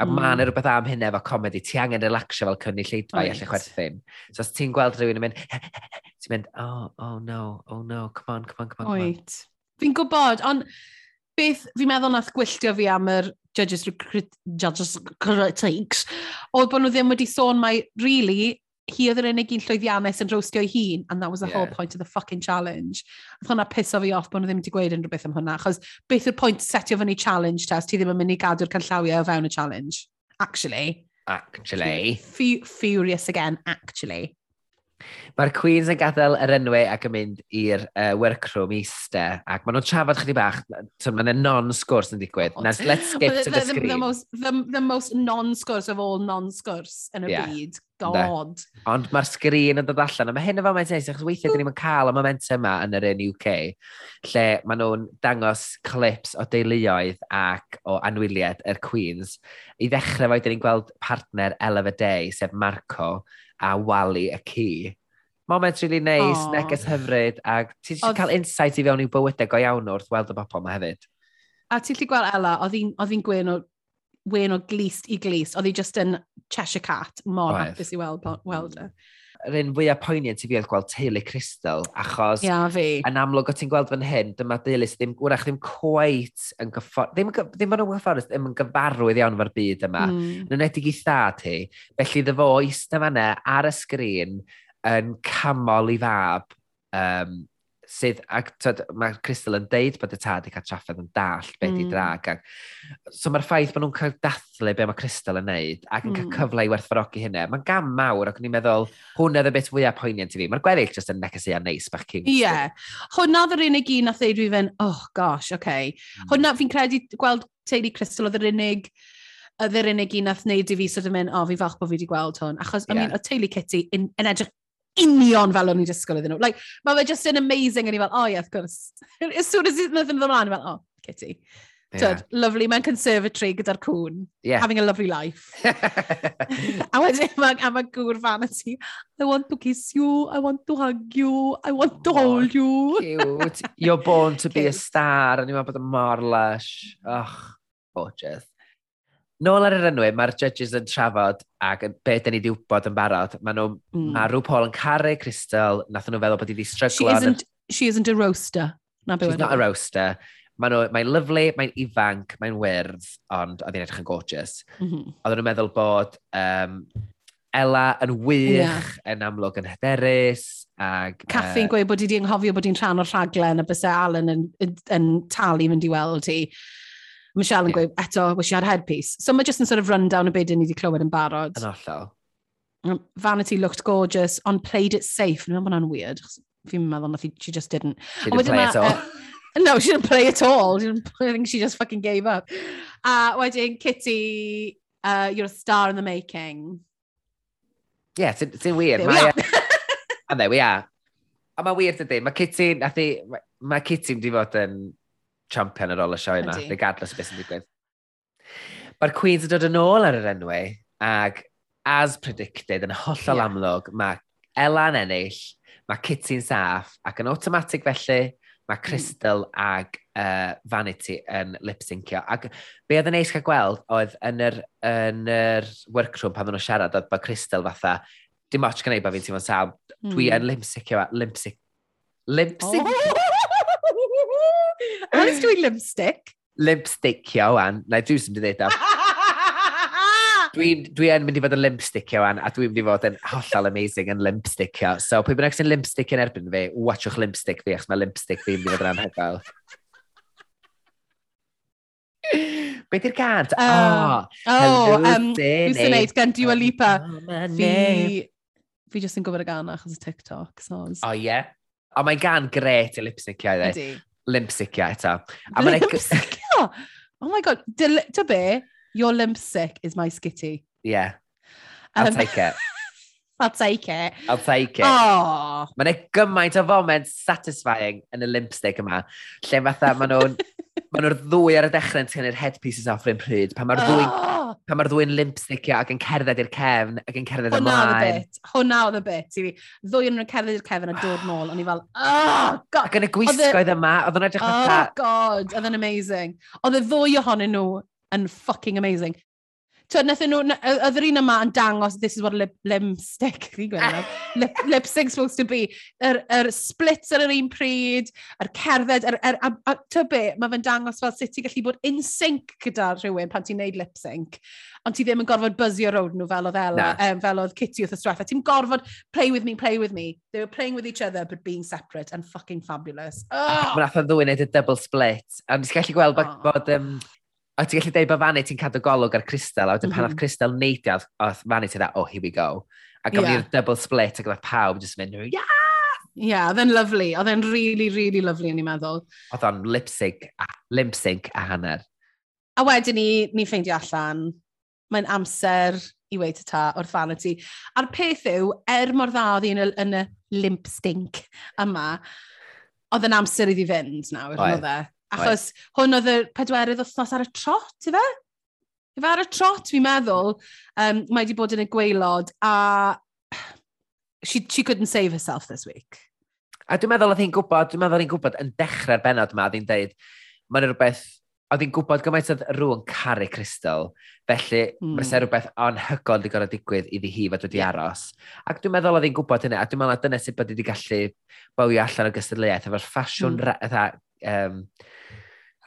A mm. mae'n rhywbeth am hynny efo comedi, ti angen relaxio fel cynnu lleidfa i allu chwerthin. So os ti'n gweld rhywun yn mynd, [laughs] ti'n mynd, oh, oh no, oh no, come on, come on, come on. Oed. Fi'n gwybod, ond beth fi'n meddwl nath gwylltio fi am yr judges, judges critiques, oedd bod nhw ddim wedi sôn mai, really, hi oedd yr unig un llwyddiannus yn rostio ei hun, and that was the yeah. whole point of the fucking challenge. Oedd hwnna piso fi off bod nhw ddim wedi gweud unrhyw beth am hwnna, achos beth yw'r pwynt setio fyny challenge test, ti ddim yn mynd i gadw'r canllawiau o fewn y challenge. Actually. Actually. Furious again, actually. Mae'r Queens yn gadael yr enwau ac yn mynd i'r uh, workroom eistedd ac maen nhw'n trafod chydig bach, mae yna non-sgwrs yn digwydd. Oh, Now, let's skip to the, the, the screen. The, the, most, the, the most non-sgwrs of all non-sgwrs yn y yeah. byd god. Ond mae'r sgrin yn dod allan, a mae hyn yn fel mae'n teis, achos weithiau dyn ni'n cael y momentum yma yn yr un UK, lle maen nhw'n dangos clips o deuluoedd ac o anwyliad yr Queens. I ddechrau fo, dyn ni'n gweld partner Ella of a Day, sef Marco, a Wally y Ci. Moment really nice, nice, neges hyfryd, a ti'n Odd... cael insight i fewn i'w bywydau go iawn wrth weld y bobl yma hefyd. A ti'n lli gweld Ella, oedd hi'n gwyn o wen o glist i glist. Oedd hi just yn Cheshire Cat, mor Oedd. hapus i weld, weld e. Yr un fwyaf poeniant i fi oedd gweld teulu crystal, achos Ia, fi. yn amlwg o ti'n gweld fan hyn, dyma deulu sydd ddim, wrach ddim cweit yn gyffordd, ddim, yn gyf- ddim yn gyffordd, ddim yn gyfarwydd iawn efo'r byd yma. Mm. Yn enwedig i thad hi, felly ddefo eistedd fanna ar y sgrin yn camol i fab um, sydd, ac tyd, mae Crystal yn deud bod y tad i cael trafferth yn dall beth mm. i drag. Ac, so mae'r ffaith bod nhw'n cael dathlu be mae Crystal yn neud ac yn mm. cael cyfle i werthfarogi hynny. Mae'n gam mawr ac ni'n meddwl, hwn oedd y bit fwyaf poeniant i fi. Mae'r gweddill jyst yn negesia neis bach cyn. Ie. Yeah. Hwna oedd yr unig un a ddeud fi fen, oh gosh, oce. Okay. Mm. Hwna fi'n credu gweld teulu Crystal oedd yr unig oedd yr unig un nath wneud i fi sort of mynd, o, oh, fi falch bod fi wedi gweld hwn. Achos, yeah. I mean, o teulu Kitty yn, yn edrych union fel o'n i'n disgwyl iddyn nhw. Like, mae fe just yn amazing, a i fel, oh yeah, of course. [laughs] as soon as it's nothing ddod mlaen, fel, oh, Kitty. Yeah. Tyd, lovely, mae'n conservatory gyda'r cwn. Yeah. Having a lovely life. [laughs] a wedyn mae ma, ma gŵr fan ti, I want to kiss you, I want to hug you, I want to oh, hold you. cute. You're born to be a [laughs] star, a ni'n meddwl bod yn mor lush. Och, gorgeous nôl ar yr ynwyd, mae'r judges yn trafod ac be dyn ni wedi wybod yn barod. Mae nhw, mm. mae rhyw Paul yn caru Crystal, nath nhw feddwl bod hi wedi stryglo. She isn't, she isn't a roaster. Na She's not a roaster. Mae'n mae, mae lyflu, mae'n ifanc, mae'n wyrdd, ond oedd hi'n edrych yn gorgeous. Mm -hmm. Oedden nhw'n meddwl bod um, Ella yn wych, yeah. yn amlwg yn hyderus. Ag, Caffi'n uh, gweud bod hi wedi anghofio bod hi'n rhan o'r rhaglen a bysau Alan yn, yn, yn talu mynd i weld hi. Michelle yn yeah. gweud, eto, wish you had headpiece. So mae just yn sort of run down y byd ni wedi clywed yn barod. Yn allol. Mm, vanity looked gorgeous, on played it safe. Dwi'n meddwl bod hwnna'n weird. Fi'n meddwl nath she just didn't. She didn't play ma, at all. Uh, no, she didn't play at all. She didn't I think she just fucking gave up. A uh, wedyn, Kitty, uh, you're a star in the making. Yeah, it's, it's weird. There we are. Uh, [laughs] and there we are. A mae weird ydy, mae Kitty, nathi, mae Kitty wedi fod yn champion ar ôl y sioe yna, regardless o beth sy'n digwydd. Mae'r Queens yn dod yn ôl ar yr enwau, ac as predicted yn hollol yeah. amlwg, mae Ela'n ennill, mae Kitty'n saff, ac yn automatic felly, mae hmm. Crystal mm. ag uh, Vanity yn lip-syncio. Ac be oedd yn eis cael gweld oedd yn yr, yn yr workroom pan maen nhw'n siarad oedd bod Crystal fatha, dim ots gan ei bod fi'n teimlo'n sal, dwi hmm. yn lip-syncio, lip-syncio, lip-syncio, Alice dwi'n lipstick. Lipstick iawn. Na, dwi'n sy'n dweud dwi'n dwi yn mynd i fod yn limpsticio an, a dwi'n mynd i fod yn hollol amazing yn limpsticio. So, pwy bynnag sy'n limpstick yn erbyn fi, watchwch limpstick fi, achos mae limpstick fi'n mynd i fod yn anhygoel. Be di'r gant? Uh, [laughs] oh, oh um, dwi'n sy'n neud gan Dua Lipa. Oh, fi, fi jyst yn gwybod y gan achos y TikTok. So, o, oh, ie? Yeah. O, oh, mae gan gret i lipsticio, dde limp sicio eto. A like... Oh my god, dy be, your limp sick is my skitty. Yeah, um, I'll um, take it. I'll take it. I'll take it. Oh. Mae'n yna gymaint o foment satisfying yn y limpstick yma, lle fatha maen nhw'n [laughs] maen nhw'r ddwy ar y dechrau yn tynnu'r headpieces off rhywun pryd. Pan mae'r ddwy, oh! pan mae'r ddwy'n limpsticio ac yn cerdded i'r cefn ac yn cerdded ymlaen. Hwna oedd y bit. i fi. Ddwy yn cerdded i'r cefn a dod nôl. O'n i fel, oh, god. Ac yn y gwisgoedd yma, oedd yn edrych oh, fatha... Oh, god, oedd yn amazing. Oedd y ddwy ohonyn nhw yn fucking amazing. Twyd, nath nhw, oedd yr un yma yn dangos, this is what a lip, lipstick, fi'n gwneud [laughs] lip, lipstick's supposed to be. Yr er, er splits ar yr un pryd, yr er cerdded, yr, er, er, a, a be, mae fe'n dangos fel sut ti'n gallu bod in sync gyda rhywun pan ti'n neud lip sync. Ond ti ddim yn gorfod buzzio road nhw fel oedd Ella, um, fel oedd Kitty wrth y straffa. Ti'n gorfod play with me, play with me. They were playing with each other, but being separate and fucking fabulous. Oh! Mae'n athyn o'n ddwy'n neud y double split. A nes gallu gweld oh. bod... Um, o ti'n gallu dweud bod fannu ti'n cadw golwg ar Crystal, a wedyn mm -hmm. pan mhm. oedd Crystal neidio, oedd fannu ti'n dda, oh, here we go. A gofyn yeah. i'r double split, ac oedd pawb jyst mynd, yeah! Yeah, oedd e'n lovely. Oedd e'n really, really lovely, o'n i'n meddwl. Oedd o'n lip-sync a, lip a hanner. A wedyn ni, ni ffeindio allan, mae'n amser i weid y ta o'r fan ti. A'r peth yw, er mor dda oedd yn, yn y limp stink yma, oedd yn amser iddi fynd nawr, oedd e? Achos right. hwn oedd y pedwerydd wythnos ar y trot, ti fe? Ife ar y trot, fi'n meddwl, um, mae wedi bod yn y gweilod, a she, she couldn't save herself this week. A dwi'n meddwl oedd hi'n gwybod, dwi'n meddwl oedd hi'n gwybod yn dechrau'r benod yma, oedd hi'n deud, mae'n rhywbeth, oedd hi'n gwybod gymaint oedd rhywun caru Crystal, felly mm. mae rhywbeth anhygol wedi gorau digwydd iddi hi fod wedi aros. Ac dwi'n meddwl oedd hi'n gwybod hynny, a dwi'n meddwl dyna sut bod wedi gallu bywio allan o gystadleuaeth efo'r ffasiwn mm um,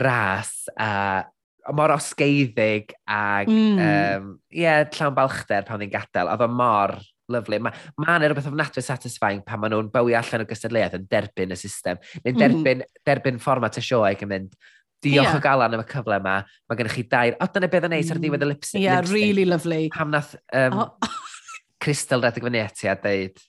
ras a mor osgeiddig ac mm. um, yeah, llawn balchder pan ni'n gadael. Oedd o mor lyflu. Mae ma yna rhywbeth ofnadwy satisfying pan maen nhw'n bywi allan o gystadleuaeth yn derbyn y system. Neu'n derbyn, mm. derbyn fformat y sioe ac yn mynd, diolch yeah. o galan am y cyfle yma, mae gennych chi dair, o dyna beth o'n neis ar ddiwedd y lipsyn. Yeah, lipsyn. really lovely. Pam nath um, oh. Crystal redeg fyny eti a dweud,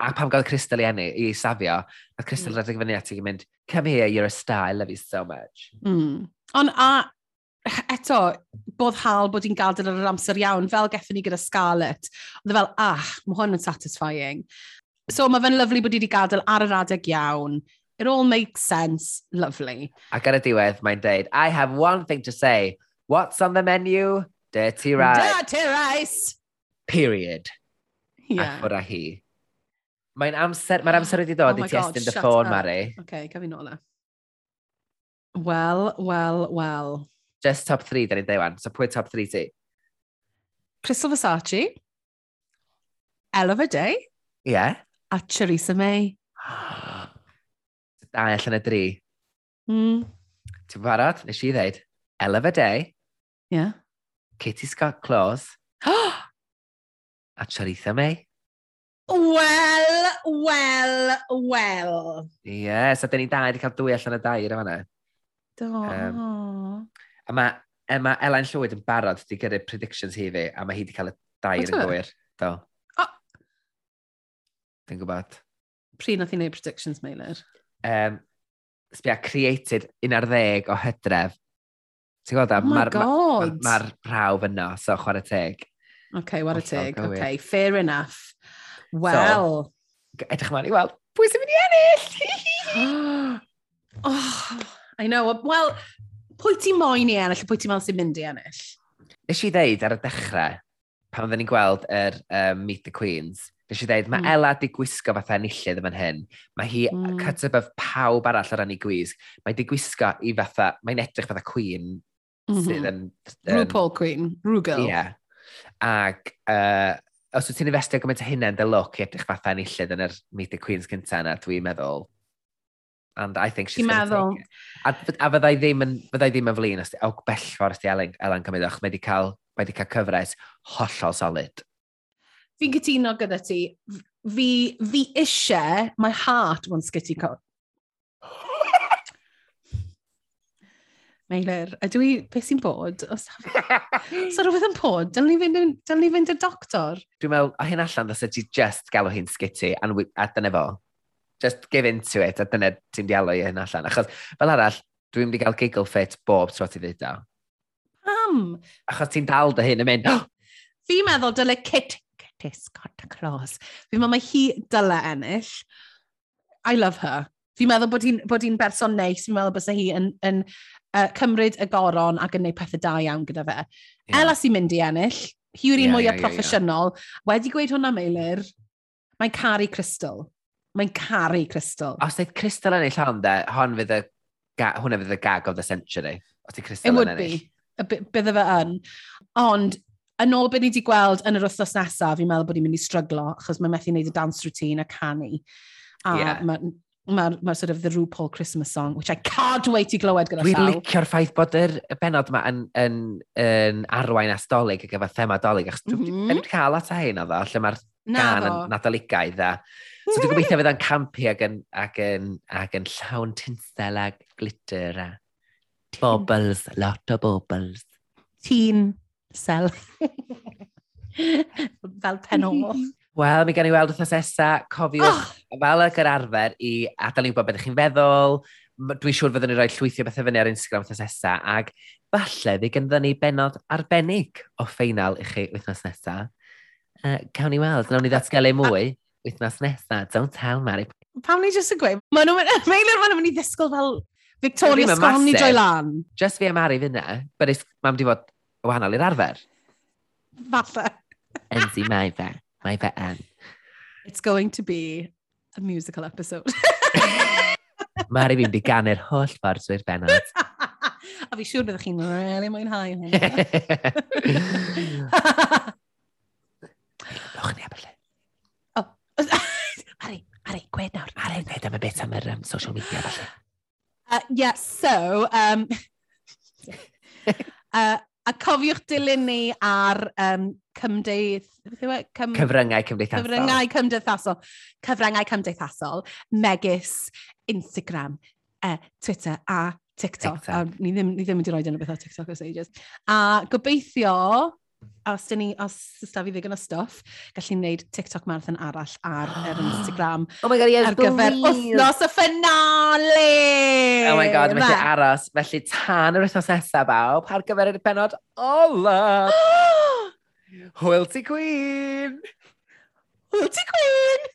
A pam gael Crystal i enni, i safio, a Crystal mm. redeg fyny ati i mynd, come here, you're a star, I love you so much. Mm. Ond a, eto, bod hal bod hi'n gadael ar yr amser iawn, fel geffyn ni gyda Scarlett, oedd e fel, ah, mae hwn yn satisfying. So mae fe'n lyflu bod hi wedi gadael ar yr adeg iawn. It all makes sense, lovely. Ac ar y diwedd, mae'n deud, I have one thing to say. What's on the menu? Dirty rice. Dirty rice! Period. Yeah. A ffwrdd a hi. Mae'n amser, mae'r amser wedi dod [gasps] oh i ti estyn dy ffôn, Mari. OK, okay, caf i nôl e. Wel, wel, wel. Just top 3, da ni'n dweud So pwy top 3 ti? Crystal Versace. Elva Day. Ie. Yeah. A Charissa May. [gasps] da, allan y dri. Mm. Ti'n barod? Nes i ddeud. Elva Day. Ie. Yeah. Kitty Scott Claus. [gasps] a Theresa May. Wel, wel, wel. Ie, yeah, so dyn ni da wedi cael dwy allan y dair yma na. Do. Um, a mae Emma Elen Llywyd yn barod wedi gyrru predictions hi fi, a mae hi wedi cael y dair yn gywir. Do. O! Dwi'n gwybod. Pryd nath i wneud predictions, Meilir? Um, sbia, created un ar ddeg o hydref. Ti'n gwybod? Oh Mae'r ma, ma, ma, ma, prawf yno, so chwarae teg. Oce, okay, what a teg. Okay, fair enough. Wel. So, edrych ymlaen i weld, pwy sy'n mynd i ennill? [gasps] oh, I know. Wel, pwy ti moyn i ennill, pwy ti moyn sy'n mynd i ennill? Nes i ddeud ar y dechrau, pan oedden ni'n gweld yr um, Meet the Queens, Nes i ddeud, mae mm. Ella di gwisgo fatha enillydd yma'n hyn. Mae hi mm. cut above pawb arall ar ran i gwisg. Mae di gwisgo i fatha, mae'n edrych fatha Queen. Mm -hmm. sydd yn, yn, RuPaul Queen, RuGirl. Ie. Yeah. Ac uh, os wyt ti'n investio gymaint o hynna yn dy look i edrych fatha enillydd yn yr Meet the Queens cynta yna, dwi'n meddwl. And I think she's going to take it. A, a fyddai ddim yn, fyddai ddim yn flin, os o oh, bell ffordd os di Elen, Elen cymryd, mae wedi cael, mae wedi cael cyfres hollol solid. Fi'n cytuno gyda ti. Fi, fi eisiau, my heart wants Kitty Meilir, ydw i, beth sy'n bod? Os so [laughs] rhywbeth yn bod, dylwn ni fynd, dylwn ni fynd y doctor? Dwi'n meddwl, a hyn allan, ddos ti e just galw hi'n sgiti, a, we, a dyna fo. Just give into it, a dyna ti'n dialog i hyn allan. Achos, fel arall, dwi'n mynd i gael giggle fit bob tro ti ddweud o. Pam? Achos ti'n dal dy hyn yn mynd, oh! Fi'n meddwl dyle Kit, Kitty Scott Claus. Fi'n meddwl mae hi dyle ennill. I love her. Fi'n meddwl bod hi'n hi, hi berson neis, fi'n meddwl bod hi yn, yn uh, cymryd y goron ac yn gwneud pethau da iawn gyda fe. Yeah. Ela sy'n mynd i ennill, hi yw'r un yeah, mwyaf yeah, proffesiynol. Yeah. Wedi gweud hwnna meilir, mae'n caru crystal. Mae'n caru crystal. Os dweud crystal yn ei llawn de, hon fydd y, ga, hwnna fydd y gag of the century. Os dweud crystal yn would ennill. It would be. Bydde fe yn. Ond yn ôl beth ni wedi gweld yn yr wythnos nesaf, fi'n meddwl bod hi'n mynd i stryglo, achos mae'n methu wneud y dance routine a canu. A yeah mae'r ma sort of the RuPaul Christmas song, which I can't wait i glywed gyda Dwi'n licio'r ffaith bod yr er benod yma yn, yn, yn arwain astolig ac efo thema dolig. achos dwi'n mm -hmm. cael at hyn o ddo, lle mae'r gan yn nadoligaidd a... So dwi'n gobeithio fydd o'n campi ac yn, ac yn, ac yn llawn tinsel a glitter a bobls, lot o bobls. Teen sel. [laughs] Fel penol. [laughs] Wel, mi gan i weld wrthnos nesa, cofiwch oh! fel ac yr arfer i adael ni wybod beth chi'n feddwl. Dwi'n siŵr fyddwn ni roi llwythio bethau fyny ar Instagram wrthnos nesa, ac falle fi gynddo ni benod arbennig o ffeinal i chi wythnos nesa. Uh, cawn ni weld, nawn ni ddatgelu mwy wythnos nesa. Don't tell, Mary. Pam ni jyst yn gweud, maen nhw'n mynd i ddisgwyl fel Victoria Scorn i droi lan. Just fi a Mary fyna, but it's, mam di fod wahanol i'r arfer. Falle. Enzi mae fe. Mae fe yn. It's going to be a musical episode. [laughs] Mae'r fi'n di ganu'r holl ffordd trwy'r benod. [laughs] a fi siŵr byddwch chi'n really mwynhau hwn. [laughs] Lwch ni Aberlin. O. Ari, Ari, gwed nawr. Ari, gwed am y bit am yr um, social media falle. Uh, yeah, so... Um, uh, A cofiwch dilyn ni ar um, cymdeith... E? Cym... Cyfryngau cymdeithasol. Cyfryngau cymdeithasol. Cyfryngau cymdeithasol. Megis, Instagram, uh, Twitter a TikTok. TikTok. A ni ddim, ni ddim wedi rhoi dyna beth o TikTok os ages. A gobeithio os dyn ni, os ysda fi ddigon o stuff, gallu wneud TikTok marathon arall ar yr Instagram. [gasps] Oh my god, yes, Ar gyfer wythnos y finale! Oh my god, felly aros, felly tan yr wythnos nesaf bawb, ar gyfer y penod ola! [gasps] Hwyl ti Queen! Hwyl ti Queen!